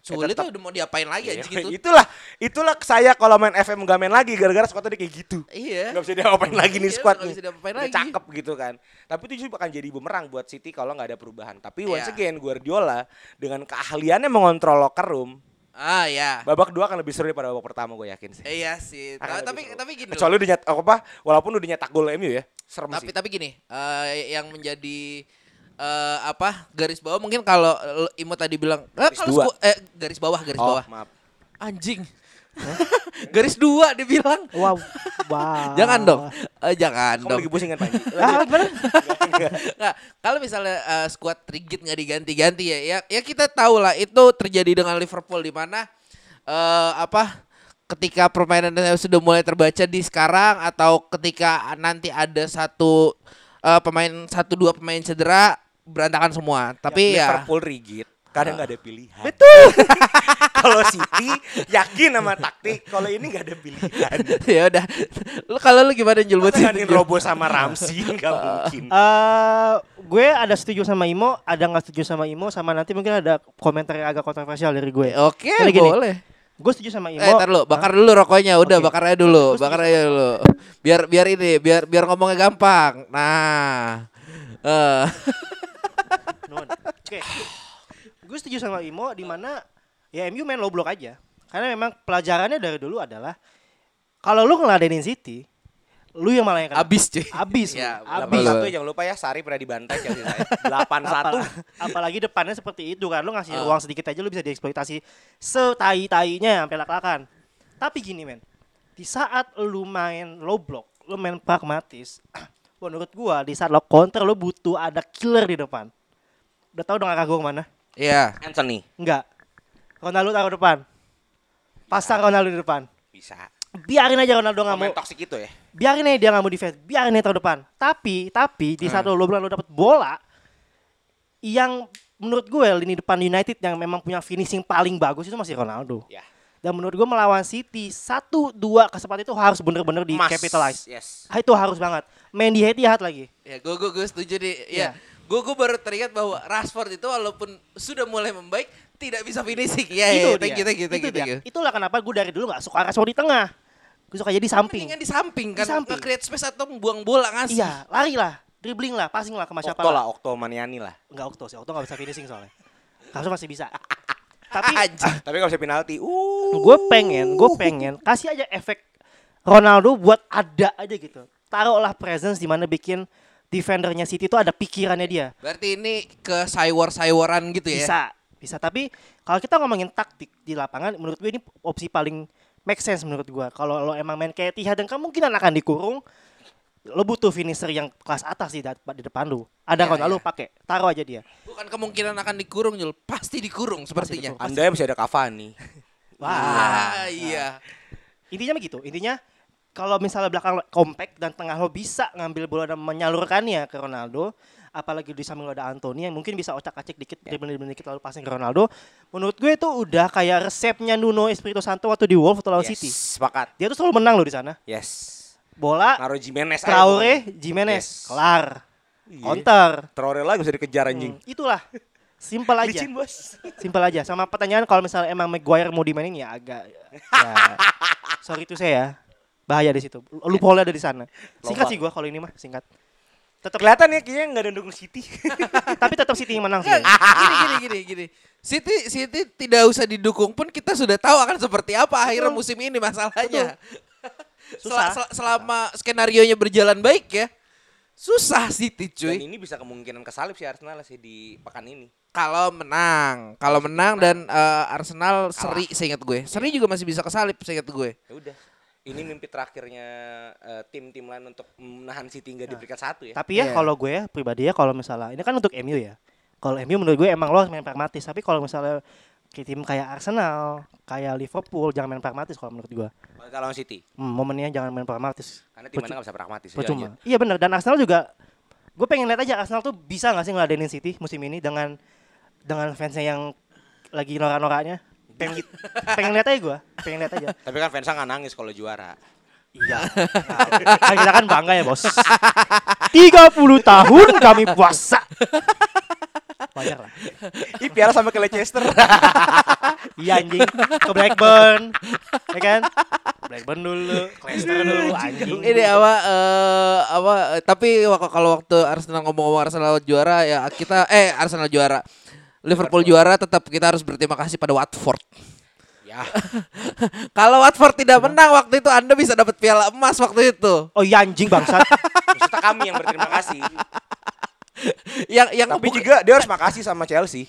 sulit tetap- tuh udah mau diapain lagi Iya, anjing gitu itulah itulah saya kalau main FM gak main lagi gara-gara squadnya dia kayak gitu. iya Gak bisa diapain lagi nih Iya, squad nggak nih. bisa diapain lagi. Cakep gitu kan. Tapi itu juga akan jadi bumerang buat City kalau nggak ada perubahan. Tapi once Iya. again Guardiola dengan keahliannya mengontrol locker room, ah ya babak kedua akan lebih seru daripada babak pertama gue yakin sih. iya sih Akan tapi tapi gini. Kecuali udah nyet apa walaupun udah nyetak gol MU ya. Serem tapi sih. tapi gini eh, yang menjadi eh, apa garis bawah mungkin kalau eh, Imo tadi bilang eh, Garis kalau dua. eh garis bawah garis oh, bawah maaf. anjing garis dua dibilang Wow. wow. jangan dong Eh, jangan Kamu dong lagi pusing kan Panji? Ah? Nggak, kalau misalnya eh, squad rigid nggak diganti-ganti ya, ya, ya kita tahu lah itu terjadi dengan Liverpool di mana eh, apa ketika permainannya sudah mulai terbaca di sekarang atau ketika nanti ada satu eh, pemain satu dua pemain cedera berantakan semua. Tapi ya, Liverpool rigid kadang nggak ada pilihan. kalau City yakin sama taktik, kalau ini nggak ada pilihan. ya udah. Lu kalau lu gimana Jul buat City? Robo sama Ramsey nggak mungkin. Eh, gue ada setuju sama Imo, ada nggak setuju sama Imo, sama nanti mungkin ada komentar yang agak kontroversial dari gue. Oke, gini, boleh. Gue setuju sama Imo. Eh, tar lu, bakar dulu rokoknya. Udah, Oke. bakar aja dulu. Bakar aja dulu. Biar biar ini, biar biar ngomongnya gampang. Nah. Eh. Nun. Oke. Gue setuju sama Imo di mana ya MU main low block aja. Karena memang pelajarannya dari dulu adalah kalau lu ngeladenin City, lu yang malah yang kena. Abis, cuy. Abis, Ya, abis. Satu jangan lupa ya Sari pernah dibantai saya. 8-1. Apal- apalagi depannya seperti itu kan lu ngasih Ah. ruang sedikit aja lu bisa dieksploitasi setai-tainya sampai lak-lakan. Tapi gini men, di saat lu main low block, lu main pragmatis, menurut gua di saat lo counter lu butuh ada killer di depan. Udah tahu dong arah gua ke mana? Iya. Anthony Enggak. Ronaldo taruh depan. Pasang Ronaldo di depan. bisa. Biarin aja Ronaldo nggak mau. Toksik itu ya. Biarin aja dia nggak mau defense. Biarin aja taruh depan. Tapi, tapi di saat lo lo dapat bola yang menurut gue lini depan United yang memang punya finishing paling bagus itu masih Ronaldo. Ya. Dan menurut gue melawan City satu dua kesempatan itu harus bener-bener di capitalize. Yes. Ah, itu harus banget. Main di Etihad lagi. Ya, gue gue gue setuju nih. Iya. Ya. Gue gue baru teringat bahwa Rashford itu walaupun sudah mulai membaik tidak bisa finishing. Ya, itu ya, thank dia. you, thank you, thank itu you, thank you. Itulah kenapa gue dari dulu nggak suka Rashford di tengah. Gue suka jadi samping. Mendingan di samping kan, Di samping. nge-create space atau buang bola ngasih. Iya, lari lah, dribbling lah, passing lah ke siapa Okto lah. Okto Maniani lah. Enggak Okto sih, Okto enggak bisa finishing soalnya. Harusnya masih bisa. Tapi Anjing. Tapi kalau bisa penalti, uh. gue pengen, gue pengen kasih aja efek Ronaldo buat ada aja gitu. Taruhlah presence di mana bikin defendernya City itu ada pikirannya dia. Berarti ini ke saywar-saywaran gitu ya. Bisa, bisa. Tapi kalau kita ngomongin taktik di lapangan, menurut gue ini opsi paling make sense menurut gue. Kalau lo emang main kayak Etihad dan kemungkinan akan dikurung, lo butuh finisher yang kelas atas di, da- di depan lu. Ada Iya, Ronaldo iya. pakai, taruh aja dia. Bukan kemungkinan akan dikurung, Jul. Pasti dikurung sepertinya. dikurung. Anda masih ada Cavani. Wah, iya. Intinya begitu. Intinya kalau misalnya belakang lo compact dan tengah lo bisa ngambil bola dan menyalurkannya ke Ronaldo, apalagi di samping lo ada Anthony yang mungkin bisa ocak-acik dikit, dribble-dribble dikit lalu passing ke Ronaldo. Menurut gue itu udah kayak resepnya Nuno Espirito Santo waktu di Wolves atau lawan yes, City. sepakat. Dia tuh selalu menang loh di sana. Yes. Bola Naruh Jimenez Traore. Jimenez, Yes. kelar. Counter. Traore lagi bisa dikejar anjing. Hmm, itulah. Simpel aja. Licin bos. Simpel aja. Sama pertanyaan kalau misalnya emang Maguire mau dimainin ya agak ya, sorry itu saya ya. Bahaya di situ. Loophole ada di sana. Singkat sih gua kalau ini mah singkat. Tetap Kelihatan ya kayaknya nggak ada yang dukung City. tapi tetap City yang menang sih. Gini gini gini gini. City City tidak usah didukung pun kita sudah tahu akan seperti apa akhirnya musim ini masalahnya. Susah. Sel- sel- selama skenario nya berjalan baik ya. Susah City Dan cuy. ini bisa kemungkinan kesalip sih Arsenal sih di pekan ini. Kalau menang, kalau menang dan eh, Arsenal seri seingat gue. Seri juga masih bisa kesalip seingat gue. Ya udah. Ini mimpi terakhirnya eh, tim-tim lain untuk menahan City nggak di peringkat satu ya. Tapi ya Iya. kalau gue ya pribadi ya kalau misalnya ini kan untuk MU ya. Kalau MU menurut gue emang lo harus main pragmatis. Tapi kalau misalnya ke tim kayak Arsenal, kayak Liverpool jangan main pragmatis kalau menurut gue. Kalau City. Hmm, momennya jangan main pragmatis. Karena tim mana nggak bisa pragmatis. Ya, Percuma. Iya benar dan Arsenal juga gue pengen lihat aja Arsenal tuh bisa nggak sih ngeladenin City musim ini dengan dengan fansnya yang lagi norak-noraknya. Pengen, pengen lihat aja gue, pengen lihat aja. Tapi kan fansnya nggak nangis kalau juara. Iya. Nah, kan kita kan bangga ya bos. 30 tahun kami puasa. Wajar lah. Ih piala sama ke Leicester. Iya anjing ke Blackburn, ya kan? Blackburn dulu, Leicester dulu anjing. Ini apa eh apa eh, tapi kalau waktu Arsenal ngomong-ngomong Arsenal juara ya kita eh Arsenal juara. Liverpool juara tetap kita harus berterima kasih pada Watford. ya. Kalau Watford tidak menang waktu itu Anda bisa dapat piala emas waktu itu. Oh iya anjing bangsat. Maksudnya kami yang berterima kasih. Yang yang Tapi juga dia harus makasih sama Chelsea.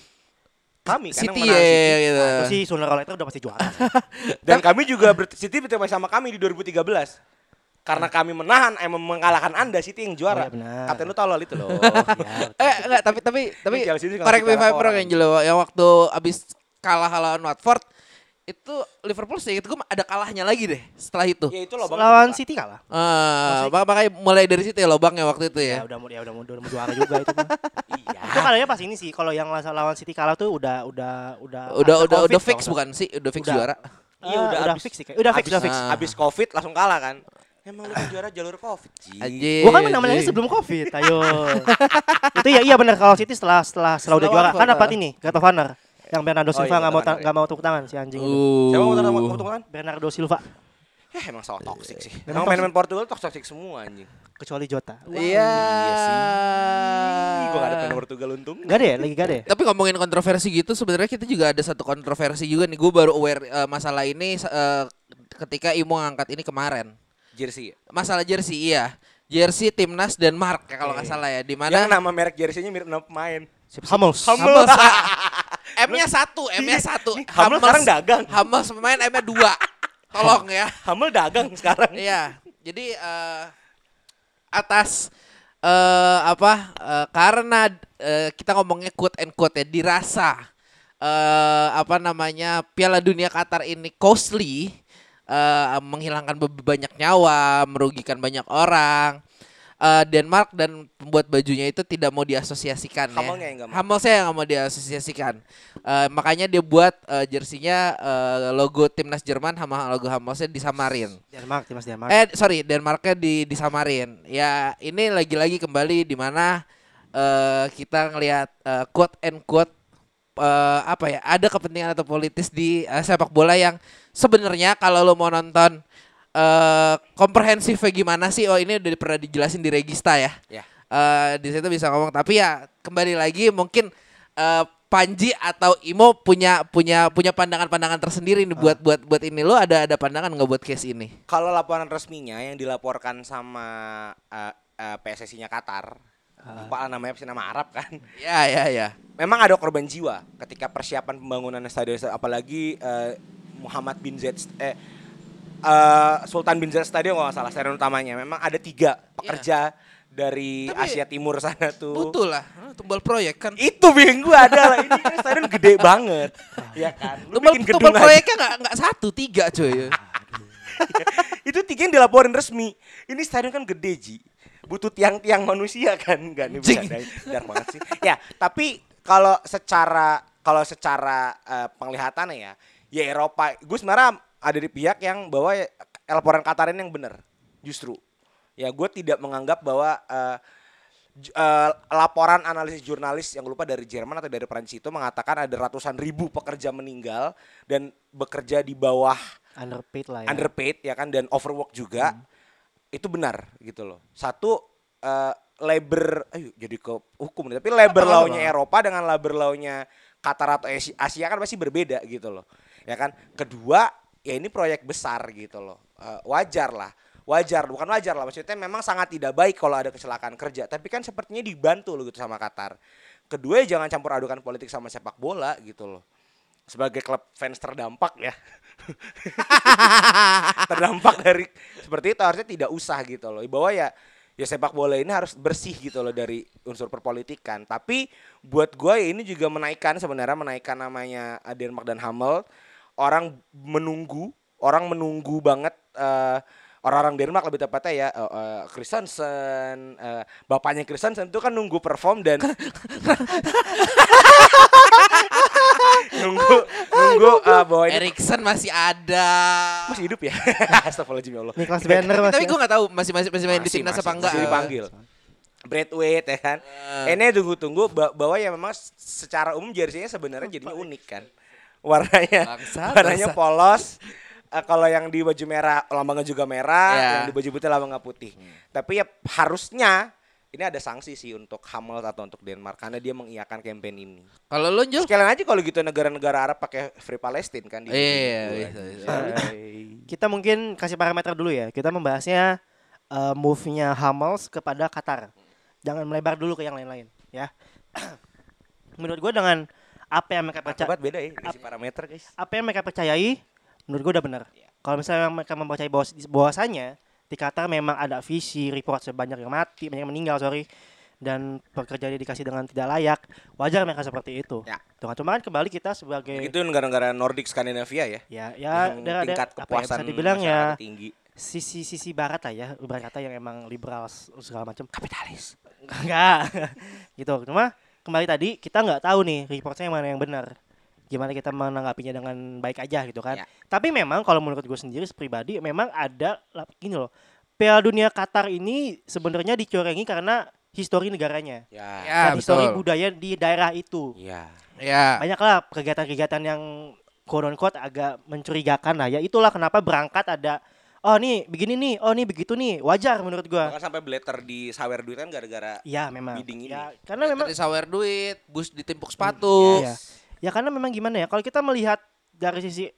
Kami kan City ya City. gitu. Itu sih sooner or later udah pasti juara. Dan kami juga ber City berterima kasih sama kami di 2013. Karena kami menahan, eh mengalahkan Anda, City yang juara. Oh, iya benar. Kapten lu tolol itu loh. Eh enggak tapi tapi tapi correct me orang. Angelo yang waktu abis kalah lawan Watford itu Liverpool sih itu ada kalahnya lagi deh setelah itu. ya itu loh Bang. Lawan City kalah. Ah, mak- makanya mulai dari situ ya lobangnya waktu itu Ya ya. udah mau ya udah mau udah mau juara juga itu mah. Iya. Itu kalahnya pas ini sih kalau yang lawan City kalah tuh udah udah udah Udah udah Covid udah fix bukan sih? Udah fix Udah. juara. Iya, Ah, udah udah habis- fix sih kayak. Udah fix, Abis- udah fix. Abis Covid langsung kalah kan. Emang lu juara jalur Covid. Ji. Anjir. Gua kan menang-menangnya sebelum Covid. Ayo. itu ya iya benar kalau City setelah setelah setelah udah juara kan dapat ini God of Honor. Yang Bernardo Oh, Silva iya, nggak mau nggak mau tepuk tangan si anjing itu. Siapa mau Uh. tepuk tangan? Bernardo Silva Ya emang salah toxic sih. Memang Emang main-main Portugal toxic semua anjing. kecuali Jota. Iya. Ih, gua gak ada main Portugal untung. Gak ada ya? Lagi gak ada ya? Tapi ngomongin kontroversi gitu sebenarnya kita juga ada satu kontroversi juga nih. Gue baru aware eh, masalah ini eh, ketika Imo ngangkat ini kemarin. Jersey. Masalah jersey iya. Jersey timnas Denmark ya kalau nggak salah ya. Di Yang mana nama merek jersey-nya mirip nama pemain. Hummels. Hummels. M-nya satu, M-nya satu. Hummels sekarang dagang. Hummels pemain M-nya dua. Tolong ya. Hamel dagang sekarang. Iya. Jadi eh, atas eh apa? eh, karena eh, kita ngomongnya quote and quote ya dirasa eh apa namanya Piala Dunia Qatar ini costly eh, menghilangkan banyak nyawa, merugikan banyak orang. Eh, Denmark dan pembuat bajunya itu tidak mau diasosiasikan ya. Yang mau. Hamel saya nggak mau diasosiasikan. Eh, makanya dia buat eh, jersinya eh, logo timnas Jerman sama logo Hamelsnya disamarin. Denmark, timnas Denmark. Eh sorry Denmarknya di disamarin. Ya ini lagi-lagi kembali di mana eh, kita ngelihat eh, quote and quote eh, apa ya ada kepentingan atau politis di eh, sepak bola yang sebenarnya kalau lo mau nonton eh komprehensifnya gimana sih? Oh ini udah pernah dijelasin di Regista ya. Ya. Eh, di situ bisa ngomong tapi ya kembali lagi mungkin eh, Panji atau Imo punya punya punya pandangan-pandangan tersendiri nih buat buat buat ini lo ada ada pandangan nggak buat case ini? Kalau laporan resminya yang dilaporkan sama uh, uh, PSSI-nya Qatar, lupa lah namanya pasti nama Arab kan. Ya ya ya. Memang ada korban jiwa ketika persiapan pembangunan stadion apalagi uh, Muhammad bin Zaid eh uh, Sultan bin Zaid Stadion kalau nggak salah stadion utamanya. Memang ada tiga pekerja dari Tapi- Asia Timur sana tuh. Betul lah, Ah, tumbal proyek kan. Itu bingung gua adalah ini kan stadion gede banget. ya kan. Lu Tumbal, bikin tumbal proyeknya nggak nggak satu, tiga coy. itu tiga yang dilaporin resmi. Ini stadion kan gede Ji. Butuh tiang-tiang manusia kan nggak nih bisa dar banget sih. Ya tapi kalau secara kalau secara eh, penglihatannya ya, ya Eropa. Gue sebenarnya ada di pihak yang bahwa ya, laporan Qatar ini yang benar. Justru, ya gue tidak menganggap bahwa j- eh, laporan analisis jurnalis yang lupa dari Jerman atau dari Prancis itu mengatakan ada ratusan ribu pekerja meninggal dan bekerja di bawah Underpaid lah ya. underpaid ya kan dan overwork juga itu benar gitu loh. Satu eh, labor ayo jadi ke hukum nih tapi labor law-nya Eropa dengan labor law-nya Qatar atau Asia, Asia kan pasti berbeda gitu loh. Ya kan? Kedua ya ini proyek besar gitu loh. Eh, wajar lah. Wajar bukan wajar lah maksudnya memang sangat tidak baik kalau ada kecelakaan kerja tapi kan sepertinya dibantu loh gitu sama Qatar. Kedua ya jangan campur adukan politik sama sepak bola gitu loh sebagai klub fans terdampak ya. Terdampak dari seperti itu harusnya tidak usah gitu loh. Bahwa ya ya sepak bola ini harus bersih gitu loh dari unsur perpolitikan. Tapi buat gue ini juga menaikkan sebenarnya menaikkan namanya Denmark dan Hamel orang menunggu orang menunggu banget eh, orang-orang Denmark lebih tepatnya ya eh, eh, Christensen eh, bapaknya Christensen itu kan nunggu perform dan nunggu nunggu eh, bahwa ini Erikson masih ada. masih hidup ya? Astagfirullahaladzim ya Allah. Niklas Banner mas Tapi ya. gue gak tahu masih masih masih main di Masih, timnas masih, apa enggak. masih dipanggil. Braithwaite ya kan? Ini tunggu-tunggu ba- bahwa ya memang secara umum jersey-nya sebenarnya jadinya unik kan? Warnanya warnanya polos. Eh, kalau yang di baju merah lambangnya juga merah Ya. yang di baju putih lambangnya putih. Tapi ya harusnya ini ada sanksi sih untuk Hamel atau untuk Denmark karena dia mengiyakan campaign ini Kalau lo Jul? sekalian aja kalau gitu negara-negara Arab pakai Free Palestine kan di Iya, di- bisa, bisa. Kita mungkin kasih parameter dulu ya. Kita membahasnya eh, move-nya Hamels kepada Qatar. Jangan melebar dulu ke yang lain-lain ya. Menurut gue dengan apa yang mereka percaya beda ya isi parameter guys apa yang mereka percayai menurut gue udah benar. Kalau misalnya mereka mempercayai bahwa bahwasanya di Qatar memang ada visi report sebanyak yang mati, banyak yang meninggal sorry. Dan pekerja dikasih dengan tidak layak, wajar mereka seperti itu. Ya. Tuh, cuma kan kembali kita sebagai itu negara-negara Nordic Skandinavia ya? Ya ya yang daerah- tingkat apa ya, kepuasan bisa dibilang ya tinggi. sisi sisi barat lah ya ibarat kata yang emang liberal segala macam. Kapitalis. Enggak. Gitu. Cuma kembali tadi kita nggak tahu nih reportnya yang mana yang benar gimana kita menanggapinya dengan baik aja gitu kan Ya. tapi memang kalau menurut gue sendiri pribadi memang ada gini loh Piala Dunia Qatar ini sebenarnya dicorengi karena histori negaranya ya Ya, dan histori betul. budaya di daerah itu ya Ya. banyaklah kegiatan-kegiatan yang quote unquote agak mencurigakan lah ya itulah kenapa berangkat ada oh nih begini nih oh nih begitu nih wajar menurut gua bahkan sampai blatter di sawer duit kan gara-gara Iya memang Bidding ini. ya karena memang Tadi sawer duit, bus ditimpuk sepatu. Iya. ya karena memang gimana ya kalau kita melihat dari sisi eh,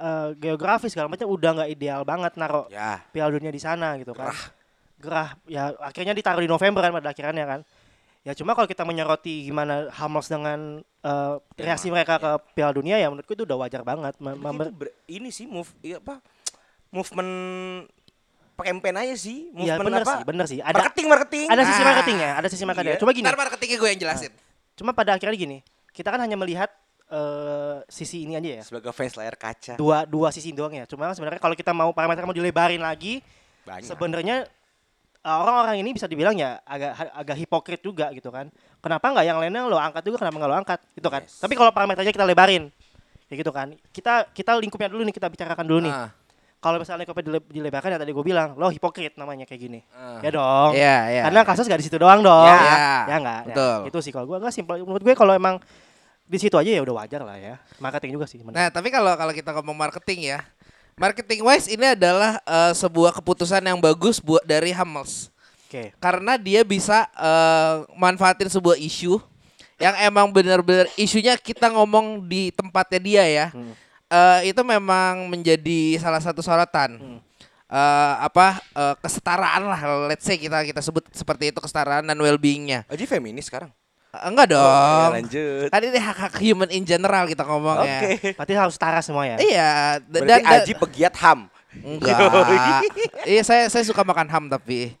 eh, geografis segala macam udah nggak ideal banget naro ya. Piala Dunia di sana gitu kan. Gerah. Ya akhirnya ditaruh di November kan pada akhirnya kan. Ya cuma kalau kita menyoroti gimana Hamas dengan eh, reaksi mereka ke Piala Dunia ya menurutku itu udah wajar banget. Itu ber- ini sih move iya apa movement campaign aja sih. Movement bener apa? sih, bener sih. Ada marketing marketing. ada sisi Ah. marketingnya, ada sisi marketingnya. Iya. Cuma gini, Ntar marketingnya gue yang jelasin. cuma pada akhirnya gini, kita kan hanya melihat eh, sisi ini aja ya. sebagai fans layar kaca Dua dua sisi doang ya. Cuma sebenarnya kalau kita mau parameter mau dilebarin lagi, sebenarnya eh, orang-orang ini bisa dibilang ya agak agak hipokrit juga gitu kan. Kenapa nggak yang lainnya lo angkat juga, kenapa nggak lo angkat gitu kan? Yes. Tapi kalau parameternya kita lebarin, ya gitu kan. Kita kita lingkupnya dulu nih, kita bicarakan dulu nih. Ah. Kalau misalnya lingkupnya dile- dilebarkan ya tadi gue bilang, lo hipokrit namanya kayak gini. Ah. Ya dong. Iya, iya. Karena kasus gak di situ doang dong. Ya, ya enggak. betul. itu sih kalau gue enggak simpel. Menurut gue kalau emang di situ aja ya udah wajar lah ya. Marketing juga sih. benar. Nah, tapi kalau kalau kita ngomong marketing ya, marketing wise ini adalah eh, sebuah keputusan yang bagus buat dari Hamels. Oke. Karena dia bisa eh, manfaatin sebuah isu yang emang benar-benar isunya kita ngomong di tempatnya dia ya. Hmm. Eh, itu memang menjadi salah satu sorotan. Hmm. Eh, apa eh, kesetaraan lah let's say kita kita sebut seperti itu kesetaraan dan well-beingnya Aji feminis sekarang enggak dong Oh, ya, lanjut. Tadi ini hak hak human in general kita ngomong oke. Ya Berarti harus setara semua ya. iya d- berarti dan, Aji pegiat ham. Enggak. Iya saya saya suka makan ham tapi.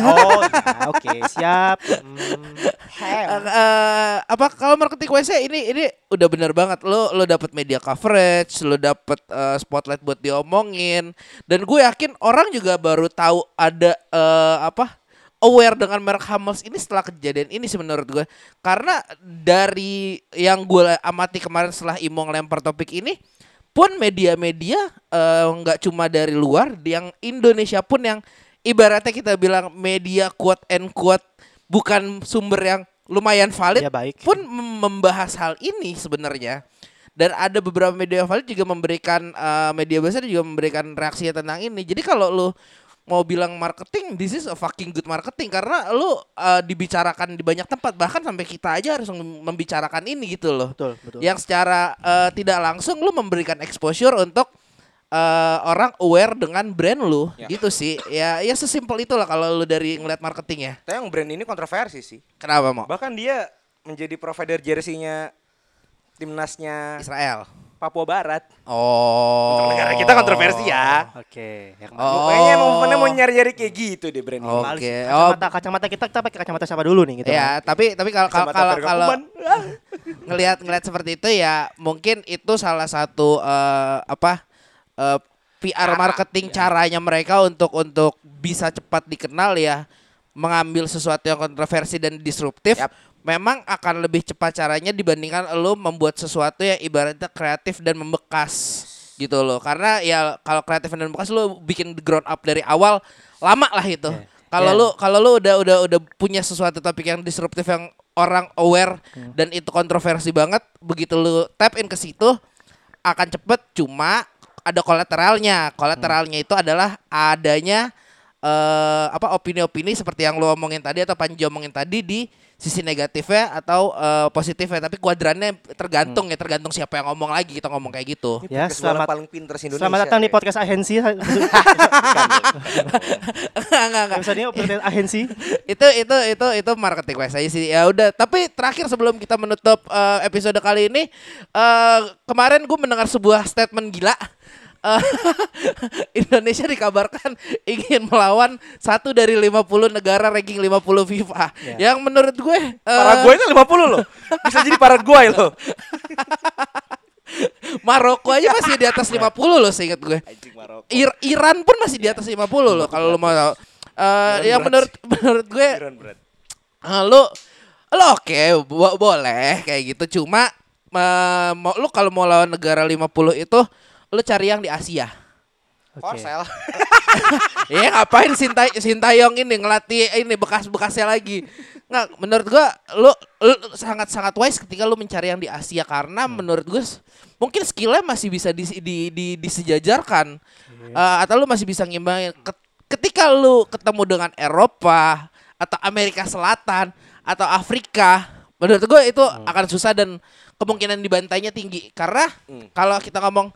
Oh, ya, oke, siap. Hmm. Eh, eh, apa kalau marketing WC ini ini udah bener banget. Lo lo dapat media coverage lo dapat eh, spotlight buat diomongin. Dan gue yakin orang juga baru tahu ada eh, apa aware dengan merek Hamels ini setelah kejadian ini sih menurut gue karena dari yang gue amati kemarin setelah Imong lempar topik ini pun media-media eh, nggak cuma dari luar yang Indonesia pun yang ibaratnya kita bilang media quote and quote bukan sumber yang lumayan valid Ya, baik. pun mem- membahas hal ini sebenarnya. Dan ada beberapa media valid juga memberikan eh, media besar juga memberikan reaksi tentang ini. Jadi kalau lu mau bilang marketing, this is a fucking good marketing karena lu eh, dibicarakan di banyak tempat bahkan sampai kita aja harus mem- membicarakan ini gitu loh. Betul, betul. Yang secara eh, tidak langsung lu memberikan exposure untuk eh, orang aware dengan brand lu Ya. gitu sih. Ya ya sesimpel itulah kalau lu dari ngeliat marketing ya. Tapi yang brand ini kontroversi sih. Kenapa mau? Bahkan dia menjadi provider jersey-nya timnasnya Israel. Papua Barat. Oh. Negara kita kontroversi ya. Oke. Yang Oh. Kayaknya movementnya mau nyari-nyari kayak gitu deh brand. Oke. Oh. Kacamata kacamata kita kita pakai kacamata siapa dulu nih gitu. kan. Ya, tapi tapi kalau kalau kalau kalau ngelihat ngelihat seperti itu ya mungkin itu salah satu eh, apa eh, PR marketing caranya mereka untuk untuk bisa cepat dikenal ya mengambil sesuatu yang kontroversi dan disruptif Yap. Memang akan lebih cepat caranya dibandingkan lo membuat sesuatu yang ibaratnya kreatif dan membekas gitu loh karena ya kalau kreatif dan membekas lo bikin ground up dari awal lama lah itu. Kalau Yeah. lu kalau lu udah udah udah punya sesuatu topik yang disruptif yang orang aware dan itu kontroversi banget begitu lu tap in ke situ akan cepet. Cuma ada kolateralnya. Kolateralnya itu adalah adanya eh apa opini-opini seperti yang lu omongin tadi atau Panji omongin tadi di sisi negatifnya atau eh, positifnya tapi kuadrannya tergantung ya tergantung siapa yang ngomong lagi kita ngomong kayak gitu Ya, selamat paling pinter Indonesia. Selamat datang di ya. podcast agensi. enggak enggak enggak Episode ini podcast agensi. itu itu itu itu marketing wise aja sih ya udah tapi terakhir sebelum kita menutup eh, episode kali ini eh, kemarin gue mendengar sebuah statement gila Eh, Indonesia dikabarkan ingin melawan satu dari 50 negara ranking 50 FIFA yang menurut gue Paraguay itu 50 loh. Bisa jadi Paraguay loh. Maroko aja masih di atas 50 loh seingat gue. Ir- Iran pun masih di atas 50 loh kalau lo mau tahu Eh, yang menurut menurut gue. Ah, lu lu oke bo- boleh kayak gitu cuma mau lu kalau mau lawan negara 50 itu lu cari yang di Asia. Korsel. Ya ngapain Sinta Sintayong ini ngelatih ini bekas-bekasnya lagi. Nggak, menurut gua lu, lu sangat-sangat wise ketika lu mencari yang di Asia karena menurut gua mungkin skillnya masih bisa di, di, di, disejajarkan Eh, atau lu masih bisa ngimbangin. Ket- Ketika lu ketemu dengan Eropa atau Amerika Selatan atau Afrika, menurut gua itu akan susah dan kemungkinan dibantainya tinggi karena Hmm. kalau kita ngomong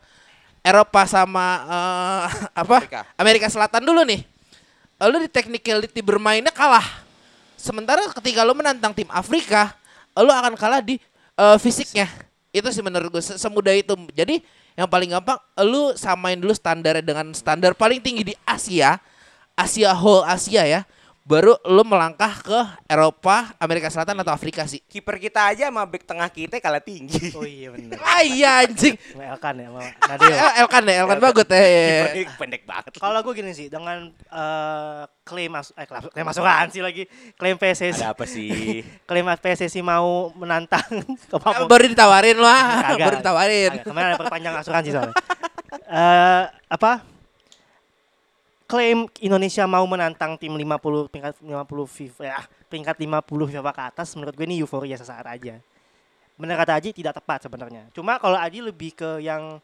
Eropa sama eh, apa Afrika. Amerika Selatan dulu nih. Lu di technicality bermainnya kalah. Sementara ketika lu menantang tim Afrika, lu akan kalah di eh, fisiknya. Itu sih menurut gue se- semudah itu. Jadi yang paling gampang lu samain dulu standarnya dengan standar paling tinggi di Asia. Asia whole Asia ya. Baru lu melangkah ke Eropa, Amerika Selatan atau Afrika sih. Kiper kita aja sama back tengah kita kalah tinggi. Oh iya benar. Ah iya anjing. Sama Elkan ya, sama. El- Elkan ya, Elkan bagus ya. Kipernya pendek banget. Kalau gue gini sih, dengan eh, klaim mas eh, klaim, klaim asuransi lagi, klaim PSSI, Ada apa sih? klaim PSSI mau menantang ke Papua. Baru ditawarin lah, Kagak. baru ditawarin. Kemarin ada perpanjang asuransi soalnya. Eh apa? Klaim Indonesia mau menantang tim 50 peringkat 50 FIFA ya, peringkat 50 FIFA ke atas menurut gue ini euforia sesaat aja. Bener kata Aji tidak tepat sebenarnya. Cuma kalau Aji lebih ke yang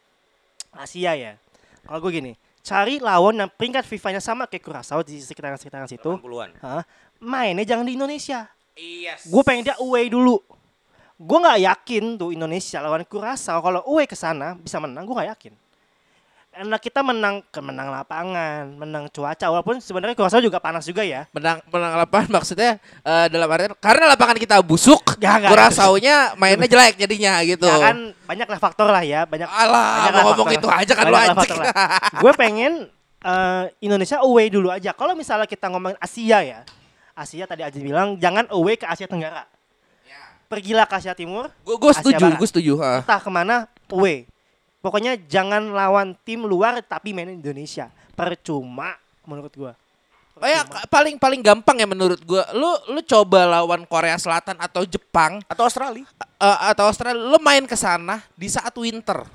Asia ya. Kalau gue gini, cari lawan yang peringkat FIFA-nya sama kayak Curaçao di sekitaran-sekitaran situ. 80-an. Hah? Mainnya jangan di Indonesia. Iya. Gue pengen dia away dulu. Gue nggak yakin tuh Indonesia lawan Curaçao kalau away ke sana bisa menang. Gue nggak yakin. Karena kita menang ke menang lapangan, menang cuaca. Walaupun sebenarnya Curaçao juga panas juga ya. menang menang lapangan maksudnya eh, dalam artian karena lapangan kita busuk, Ya. Kurasaunya mainnya jelek jadinya gitu. Ya kan banyak lah faktor lah ya, banyak. Alah, banyak mau ngomong faktor. itu aja kan lu anjing. Gue pengen eh, Indonesia away dulu aja. Kalau misalnya kita ngomongin Asia ya, Asia tadi Aji bilang jangan away ke Asia Tenggara. Pergilah ke Asia Timur, Gue setuju, gue setuju. ah. entah ke mana away. Pokoknya jangan lawan tim luar tapi main Indonesia. Percuma menurut gua. Oh ya, paling paling gampang ya menurut gue. Lu lu coba lawan Korea Selatan atau Jepang Atau Australia. eh, atau Australia, lu main ke sana di saat winter.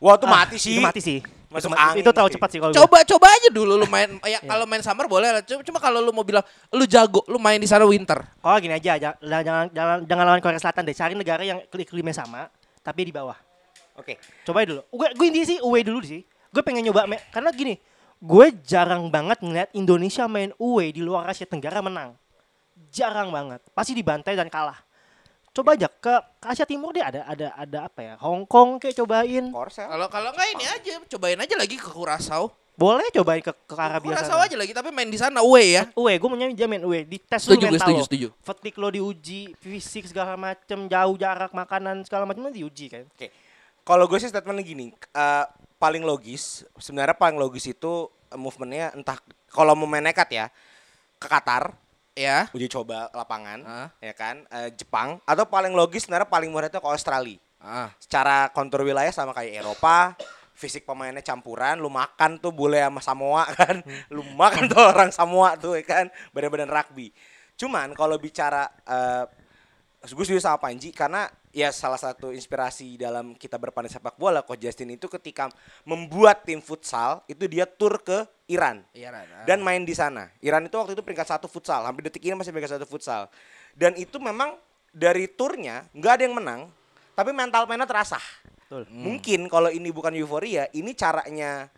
Wah, itu Ah, mati sih. Itu mati sih. Masuk Itu- angin Itu terlalu cepat sih kalau gua. Coba coba aja dulu lu main ya kalau main summer boleh lah. Cuma, cuma kalau lu mau bilang lu jago, lu main di sana winter. Oh gini aja, jangan, jangan, jangan, jangan lawan Korea Selatan deh. Cari negara yang iklimnya sama, tapi di bawah. Oke. Coba dulu. Gue gue intinya sih away dulu sih. Gue pengen nyoba me- karena gini, gue jarang banget ngeliat Indonesia main away di luar Asia Tenggara menang. Jarang banget. Pasti dibantai dan kalah. Coba aja ke, ke Asia Timur deh ada ada ada apa ya? Hong Kong kayak cobain. Kalau kalau enggak ini aja, cobain aja lagi ke Kurasau. Boleh cobain ke ke Arabia Kurasau sana. aja lagi tapi main di sana away ya. Away, gue mau jamin away. Di tes Setuju, dulu mental setuju, lo. setuju. Fatigue lo diuji, fisik segala macem, jauh jarak makanan segala macam diuji kan. Oke. Kalau gue sih statementnya gini, eh, paling logis, sebenarnya paling logis itu movementnya entah kalau mau main nekat ya ke Qatar, Ya. uji coba lapangan, Ah. ya kan, eh, Jepang, atau paling logis sebenarnya paling murah itu ke Australia. Ah. Secara kontur wilayah sama kayak Eropa, fisik pemainnya campuran, lu makan tuh bule sama Samoa kan, lu makan tuh orang Samoa tuh ya kan, badan-badan rugby. Cuman kalau bicara eh gue setuju sama Panji karena ya salah satu inspirasi dalam kita berpandai sepak bola Coach Justin itu ketika membuat tim futsal itu dia tur ke Iran Iya, Ran. Ah. dan main di sana. Iran itu waktu itu peringkat satu futsal, hampir detik ini masih peringkat satu futsal. Dan itu memang dari turnya nggak ada yang menang, tapi mental mainnya terasa. Betul. Mungkin kalau ini bukan euforia, ini caranya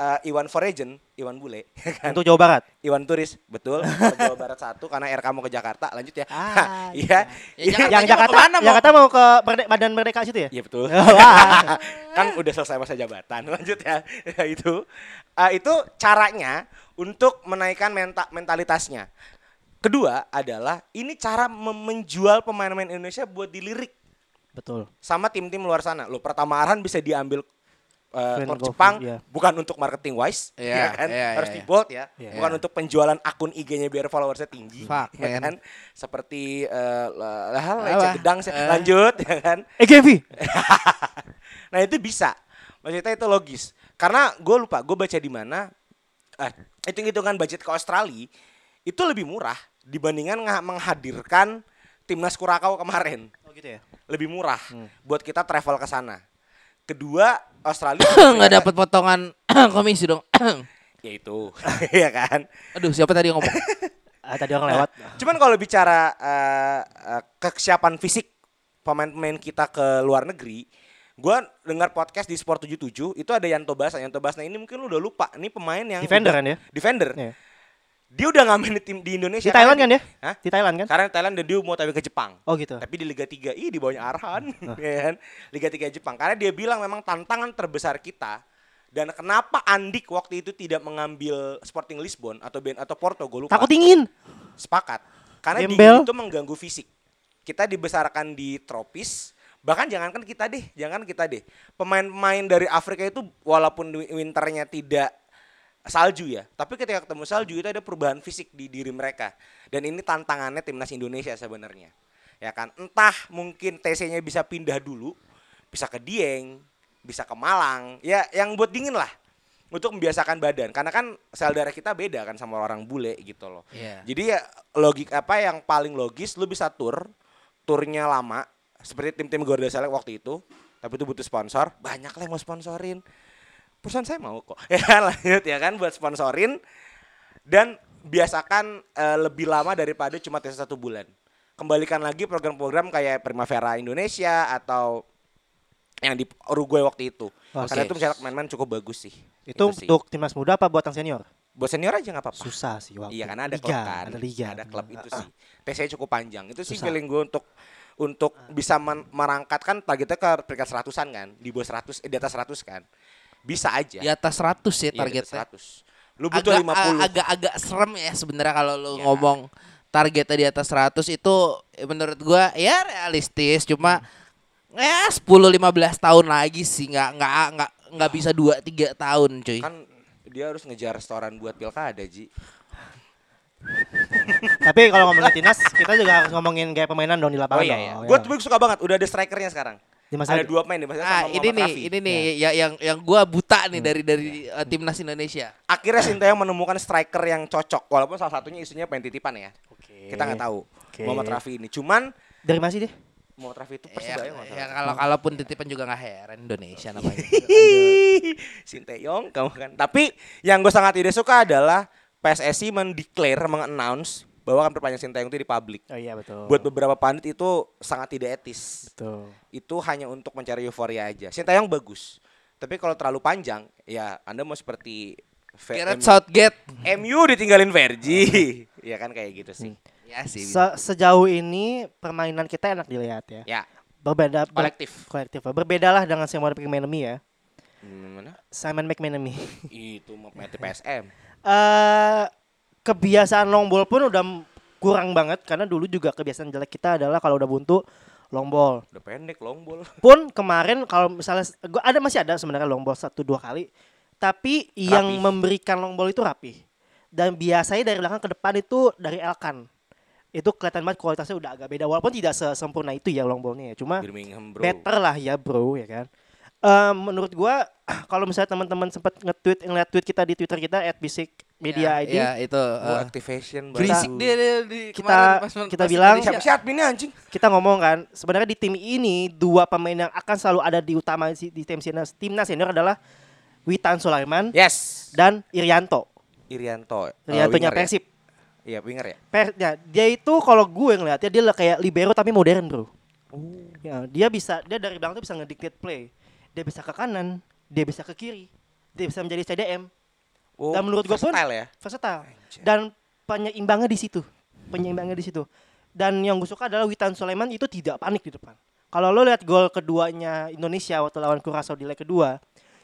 eh, Iwan Forejen, Iwan Bule, ya kan? Untuk Jawa Barat. Iwan Turis, betul. Jawa Barat satu karena RK mau ke Jakarta. Lanjut ya. Ah, Iya. Ya, jangan- yang mau Jakarta, ke mana, mau? Jakarta mau ke Merde- Badan Merdeka situ ya? Iya betul. Wah. kan udah selesai masa jabatan. Lanjut ya. Ya, itu Ah, itu caranya untuk menaikkan menta mentalitasnya. Kedua adalah ini cara menjual pemain-pemain Indonesia buat dilirik Betul. sama tim-tim luar sana. Lo pertama Arhan bisa diambil uh, Jepang iya. bukan untuk marketing wise, Iya, ya kan? iya, Harus iya, di bold ya. Iya. Bukan untuk penjualan akun IG-nya biar followersnya tinggi, Fuck, ya man. kan? Seperti uh, lah hal Apa? gedang sih. Eh. lanjut ya kan? EGV. nah itu bisa. Maksudnya itu logis. Karena gue lupa, gue baca di mana, eh, hitung-hitungan budget ke Australia itu lebih murah dibandingkan menghadirkan timnas Kurakau kemarin. Oh gitu ya. Lebih murah buat kita travel ke sana. Kedua, Australia nggak dapat potongan komisi dong. ya itu, ya kan. Aduh, siapa tadi yang ngomong? Ah, tadi orang lewat. Cuman kalau bicara eh, eh, kesiapan fisik pemain-pemain kita ke luar negeri, gua dengar podcast di Sport 77 itu ada Yanto Basna. Yanto Basna ini mungkin lu udah lupa. Ini pemain yang Defender udah- kan ya? Defender. Iya. Dia udah nggak main di tim di Indonesia. Di Thailand kan karena ya? di- Hah? Di Thailand kan? Karena Thailand dan dia mau tahu ke Jepang. Oh gitu. Tapi di Liga 3, ih di bawahnya Arhan, ya kan? Liga 3 Jepang. Karena dia bilang memang tantangan terbesar kita dan kenapa Andik waktu itu tidak mengambil Sporting Lisbon atau Ben atau Porto, gue lupa. Takut dingin. Sepakat. Karena Gembel. dingin itu mengganggu fisik. Kita dibesarkan di tropis, bahkan jangankan kita deh, jangan kita deh. Pemain-pemain dari Afrika itu walaupun wi- winternya tidak salju ya, tapi ketika ketemu salju itu ada perubahan fisik di diri mereka. Dan ini tantangannya timnas Indonesia sebenarnya. Ya kan, entah mungkin TC-nya bisa pindah dulu, bisa ke Dieng, bisa ke Malang, ya yang buat dingin lah untuk membiasakan badan karena kan sel darah kita beda kan sama orang bule gitu loh. Iya. Jadi ya logik apa yang paling logis lu bisa tur, turnya lama seperti tim-tim Garuda Select waktu itu, tapi itu butuh sponsor, banyak lah yang mau sponsorin. Perusahaan saya mau kok. Ya lanjut ya kan buat sponsorin dan biasakan eh, lebih lama daripada cuma tes satu bulan. Kembalikan lagi program-program kayak Primavera Indonesia atau yang di Uruguay waktu itu. Karena Oke. itu mencetak pemain-pemain cukup bagus sih. Itu sih. untuk timnas muda apa buat yang senior? buat senior aja nggak apa-apa. Susah sih waktu. Iya karena ada liga, klub kan. Ada liga. Ada klub itu ah. sih. TC cukup panjang. Itu sih Susah. feeling gue untuk untuk bisa men- merangkat kan targetnya ke peringkat seratusan kan. Di bawah 100 eh, di atas 100 kan. Bisa aja. Di atas 100 ya Iya, di atas targetnya. 100. Lu butuh agak, 50. a- agak-agak serem ya sebenarnya kalau lu Iya. ngomong targetnya di atas 100 itu eh, menurut gua ya realistis cuma ya 10 15 tahun lagi sih nggak nggak nggak nggak bisa 2 3 tahun cuy. kan dia harus ngejar restoran buat pilkada Ji. Tapi kalau ngomongin timnas, kita juga harus ngomongin gaya permainan dong di Oh lapangan. iya dong, iya. ya. Gue tuh suka banget udah ada strikernya sekarang. Dimas ada Adi. dua pemain Dimas Adi Ah, sama ini nih, Rafi. ini nih ya, yang yang gua buta nih dari dari uh, timnas Indonesia. Akhirnya Sinteyong menemukan striker yang cocok walaupun salah satunya isunya pengen titipan ya. Oke. Kita nggak tahu. Oke. Muhammad Rafi ini. Cuman Dari mana sih dia? Muhammad Rafi itu Ya, persebaya nggak ya salah. kalau kalaupun titipan juga nggak heran Indonesia namanya. Sinteyong kamu kan. Tapi yang gue sangat tidak suka adalah PSSI mendeklar, mengannounce bahwa akan perpanjang Sinteyong itu di publik. Oh iya betul. Buat beberapa pandit itu sangat tidak etis. Betul. Itu hanya untuk mencari euforia aja. Sinteyong bagus. Tapi kalau terlalu panjang, ya Anda mau seperti V- Gareth M- Southgate. MU ditinggalin Vergi. ya kan kayak gitu sih. Ya sih. Se- sejauh ini permainan kita enak dilihat ya. Ya, Berbeda ber- kolektif. kolektif. Berbedalah dengan Simon McManamy ya. Hmm, Mana? Simon McManamy. Itu mau mati PSM. eh kebiasaan long ball pun udah kurang banget karena dulu juga kebiasaan jelek kita adalah kalau udah buntu long ball. Udah pendek long ball. Pun kemarin kalau misalnya gua ada masih ada sebenarnya long ball satu dua kali, tapi yang Rapi. memberikan long ball itu rapi. Dan biasanya dari belakang ke depan itu dari Elkan. Itu kelihatan banget kualitasnya udah agak beda walaupun tidak sesempurna itu ya long ballnya ya. Cuma Birmingham bro. better lah ya bro ya kan. Eh, menurut gua kalau misalnya teman-teman sempat nge-tweet ngeliat tweet kita di Twitter kita @bisikmedia ID Ya itu. Oh, uh, activation berisik dia, dia di kita- kemarin pas- kita pas bilang-. Siapa sih adminnya anjing? kita ngomong kan sebenarnya di tim ini dua pemain yang akan selalu ada di utama di tim timnas timnas senior adalah Witan Sulaiman Yes. dan Irianto. Irianto. eh, Iriantonya winger ya? Persib. Iya, winger ya. Per, ya, dia itu kalau gue ngeliatnya dia lah kayak libero tapi modern bro. Ya, dia bisa dia dari belakang tuh bisa ngedictate play. Dia bisa ke kanan, dia bisa ke kiri, dia bisa menjadi CDM. Oh, Dan menurut gua pun- versatile ya. versatile. Dan penyeimbangnya di situ. Penyeimbangnya di situ. Dan yang gue suka adalah Witan Sulaiman itu tidak panik di depan. Kalau lo lihat gol keduanya Indonesia waktu lawan Curaçao di leg kedua,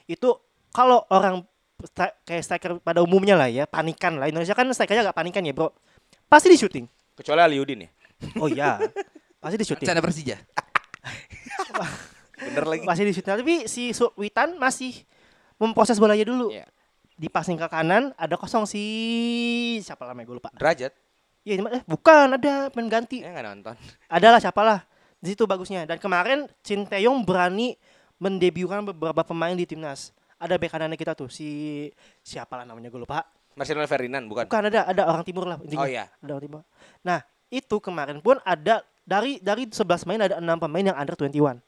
itu kalau orang stri- kayak striker pada umumnya lah ya, panikan lah. Indonesia kan strikernya agak panikan ya, Bro. Pasti di syuting. Kecuali Aliudin ya. Oh iya. Pasti di syuting. Canda Persija. Bener lagi. Pasti di syuting. Tapi si Witan masih memproses bolanya dulu. Iya. Di passing ke kanan ada kosong si siapa namanya gue lupa. Derajat. Iya, eh bukan ada pengganti. Ya nggak nonton. adalah siapalah di situ bagusnya dan kemarin Sinteyong berani mendebukan beberapa pemain di timnas ada bek kanannya kita tuh si siapalah namanya gue lupa Marcelo Ferdinand bukan? bukan ada ada orang timur lah intinya Oh iya. ada orang timur nah itu kemarin pun ada dari dari 11 main ada enam pemain yang under 21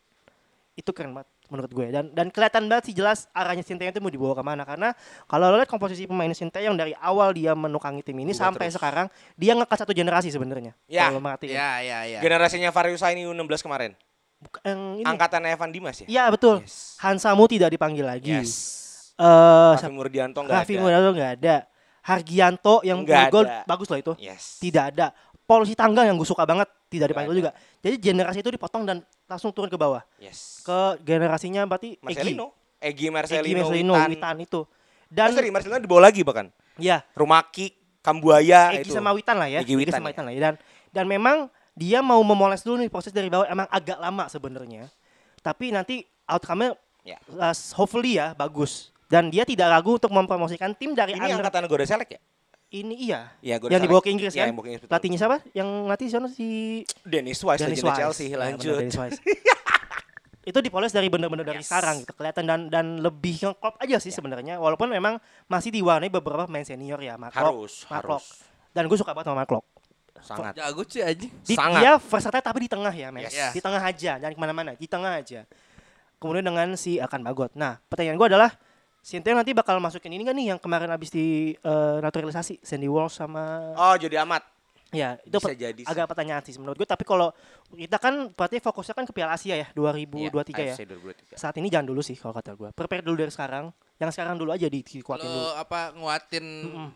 itu keren banget menurut gue dan dan kelihatan banget sih jelas arahnya Sinteyong itu mau dibawa ke mana karena kalau lo lihat komposisi pemain Sinteyong dari awal dia menukangi tim ini Berubah sampai terus. sekarang dia ngekat satu generasi sebenarnya Ya, kalau merhatiin. Ya ya ya. Generasinya Fariusa ini U16 kemarin. Bukan- yang ini Angkatan Evan Dimas ya? Iya betul. Yes. Hansamu tidak dipanggil lagi. Yes. Eh, Raffi Murdianto nggak Raffi ada. Murdianto nggak ada. Hargianto yang gol bagus loh itu. Yes. Tidak ada. Paul Sitanggang yang gue suka banget tidak dipanggil juga. Jadi generasi itu dipotong dan langsung turun ke bawah. Yes. Ke generasinya berarti Egi. Marcelino. Egi Egi Marcelino. Marcelino, Witan. Witan itu. Dan Dan sorry, Marcelino dibawa lagi bahkan. ya Rumaki, Kambuaya Egi itu. sama Witan lah ya. Egi Witan sama ya. Witan lah ya. Dan dan memang dia mau memoles dulu nih proses dari bawah emang agak lama sebenarnya. Tapi nanti outcome-nya Ya. uh, hopefully ya bagus. Dan dia tidak ragu untuk mempromosikan tim dari Ini under angkatan Goda Select ya? Ini iya. Iya, Goda yang dibawa ke Inggris Iya, kan? yang Inggris, betul. Pelatihnya siapa? Yang ngelatih di sana si Dennis Wise, Dennis Wise. Chelsea. Ya, benar, Lanjut. Dennis Wise. itu dipoles dari bener-bener dari Yes. sekarang gitu kelihatan dan dan lebih klop aja sih sebenarnya walaupun memang masih diwarnai beberapa pemain senior ya Mark Harus, Mark harus. Locke. dan gue suka banget sama Mark Locke. Sangat. Jago sih anjing. Di, Sangat. dia versatile tapi di tengah ya Max Yes. di tengah aja dan ke mana-mana di tengah aja kemudian dengan si akan bagot nah pertanyaan gue adalah Sinteyong nanti bakal masukin ini kan nih yang kemarin habis di eh, naturalisasi Sandy Walsh sama Oh, jadi amat. Ya, itu Bisa jadi sih. agak pertanyaan sih menurut gue. Tapi kalau kita kan berarti fokusnya kan ke Piala Asia ya 2023 ya. AFC 2023. Saat ini jangan dulu sih kalau kata gue. Prepare dulu dari sekarang. Yang sekarang dulu aja di- dikuatin dulu. Lo apa nguatin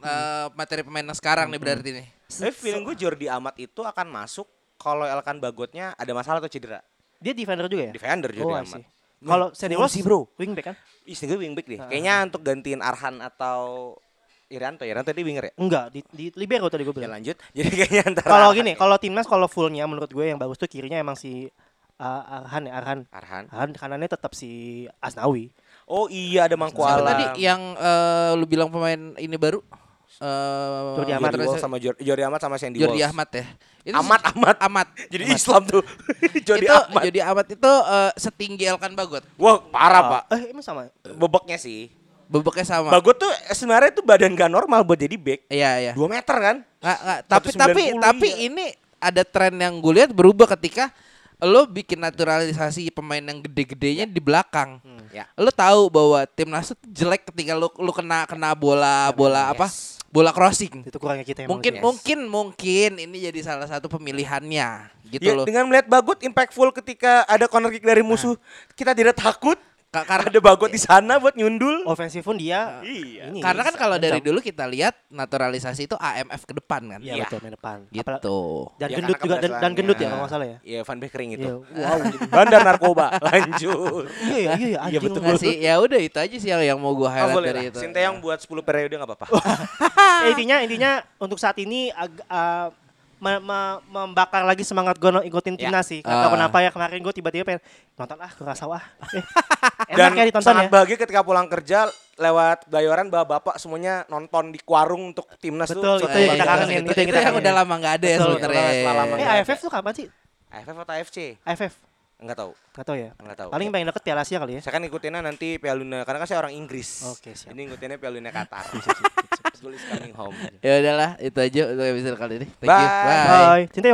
eh, materi pemain yang sekarang nih berarti nih. Tapi feeling gue Jordi Amat itu akan masuk kalau Elkan Bagotnya ada masalah atau cedera. Dia defender juga ya? Defender Jordi Oh, Amat. Kalau Walsh sih, bro. wingback kan? Gue wingback deh. Ah. Kayaknya untuk gantiin Arhan atau Irianto. Irianto tadi winger ya? Enggak, di, di libero tadi gue Ya bilang. lanjut. Jadi kayaknya antara Kalau gini, ya. kalau timnas kalau fullnya menurut gue yang bagus tuh kirinya emang si uh, Arhan ya Arhan. Arhan. Arhan kanannya tetap si Asnawi. Oh iya ada Mangku Siapa Alam. tadi yang eh, lu bilang pemain ini baru? Eh Jordi Amat. Jordi Walsh sama Jor- Jordi Amat sama Sandy Jordi Walsh. Ahmad ya. Itu Amat, Amat. Amat. Jadi Islam tuh. Jordi itu Amat. Jordi Amat itu eh, setinggi Elkan Bagot. Wah, parah, Pak. Eh, emang sama. Boboknya sih. Bebeknya sama. Bagot tuh sebenarnya tuh badan gak normal buat jadi back. Iya, iya. 2 meter kan? Nggak, nggak, tapi 190, tapi tapi iya. ini ada tren yang gue lihat berubah ketika lo bikin naturalisasi pemain yang gede-gedenya di belakang. Ya. Lo tahu bahwa timnas tuh jelek ketika lo lo kena kena bola bola apa? Bola crossing. Itu kurangnya kita Mungkin. Yes. mungkin mungkin ini jadi salah satu pemilihannya gitu Ya, loh. dengan melihat Bagot impactful ketika ada corner kick dari musuh, kita tidak takut karena ada Bagot di sana buat nyundul. Offensive pun dia Iya. ini karena kan kalau dari dulu kita lihat naturalisasi itu AMF ke depan kan. Iya betul main depan. Apalagi- Gitu. Dan Ya, gendut juga dan, dan gendut ya kalau nggak salah ya. Iya, Van Beekering itu. Iya. Wow. Bandar narkoba. Lanjut. Iya iya iya anjing. betul. Nggak sih, ya udah itu aja sih yang, yang mau gue Oh, highlight boleh dari lah. itu. Sinteyong buat 10 periode nggak apa-apa. Ya, intinya intinya untuk saat ini ag- uh, me- me- membakar lagi semangat gue ikutin Ya. timnas sih. Gak tahu Ah. kenapa ya kemarin gue tiba-tiba pengen nonton ah kerasa wah. Eh, Dan enak ya ditonton sangat ya. bahagia ketika pulang kerja lewat Bayoran bapak-bapak semuanya nonton di warung untuk timnas Betul, tuh. itu Iya, yang iya, kita itu, kangenin, itu, itu yang itu yang udah lama nggak ada ya Betul, sebenarnya. Eh AFF tuh kapan sih? AFF atau AFC? AFF Enggak tahu. Gak tahu ya. Enggak tahu. Paling paling deket Piala Asia kali ya. Saya kan ngikutinnya nanti Piala Dunia karena kan saya orang Inggris. Oke, siap. Ini ngikutinnya Piala Dunia Qatar. Goal is coming home. Ya udahlah, itu aja untuk episode kali ini. Thank you. Bye. Bye. Cinta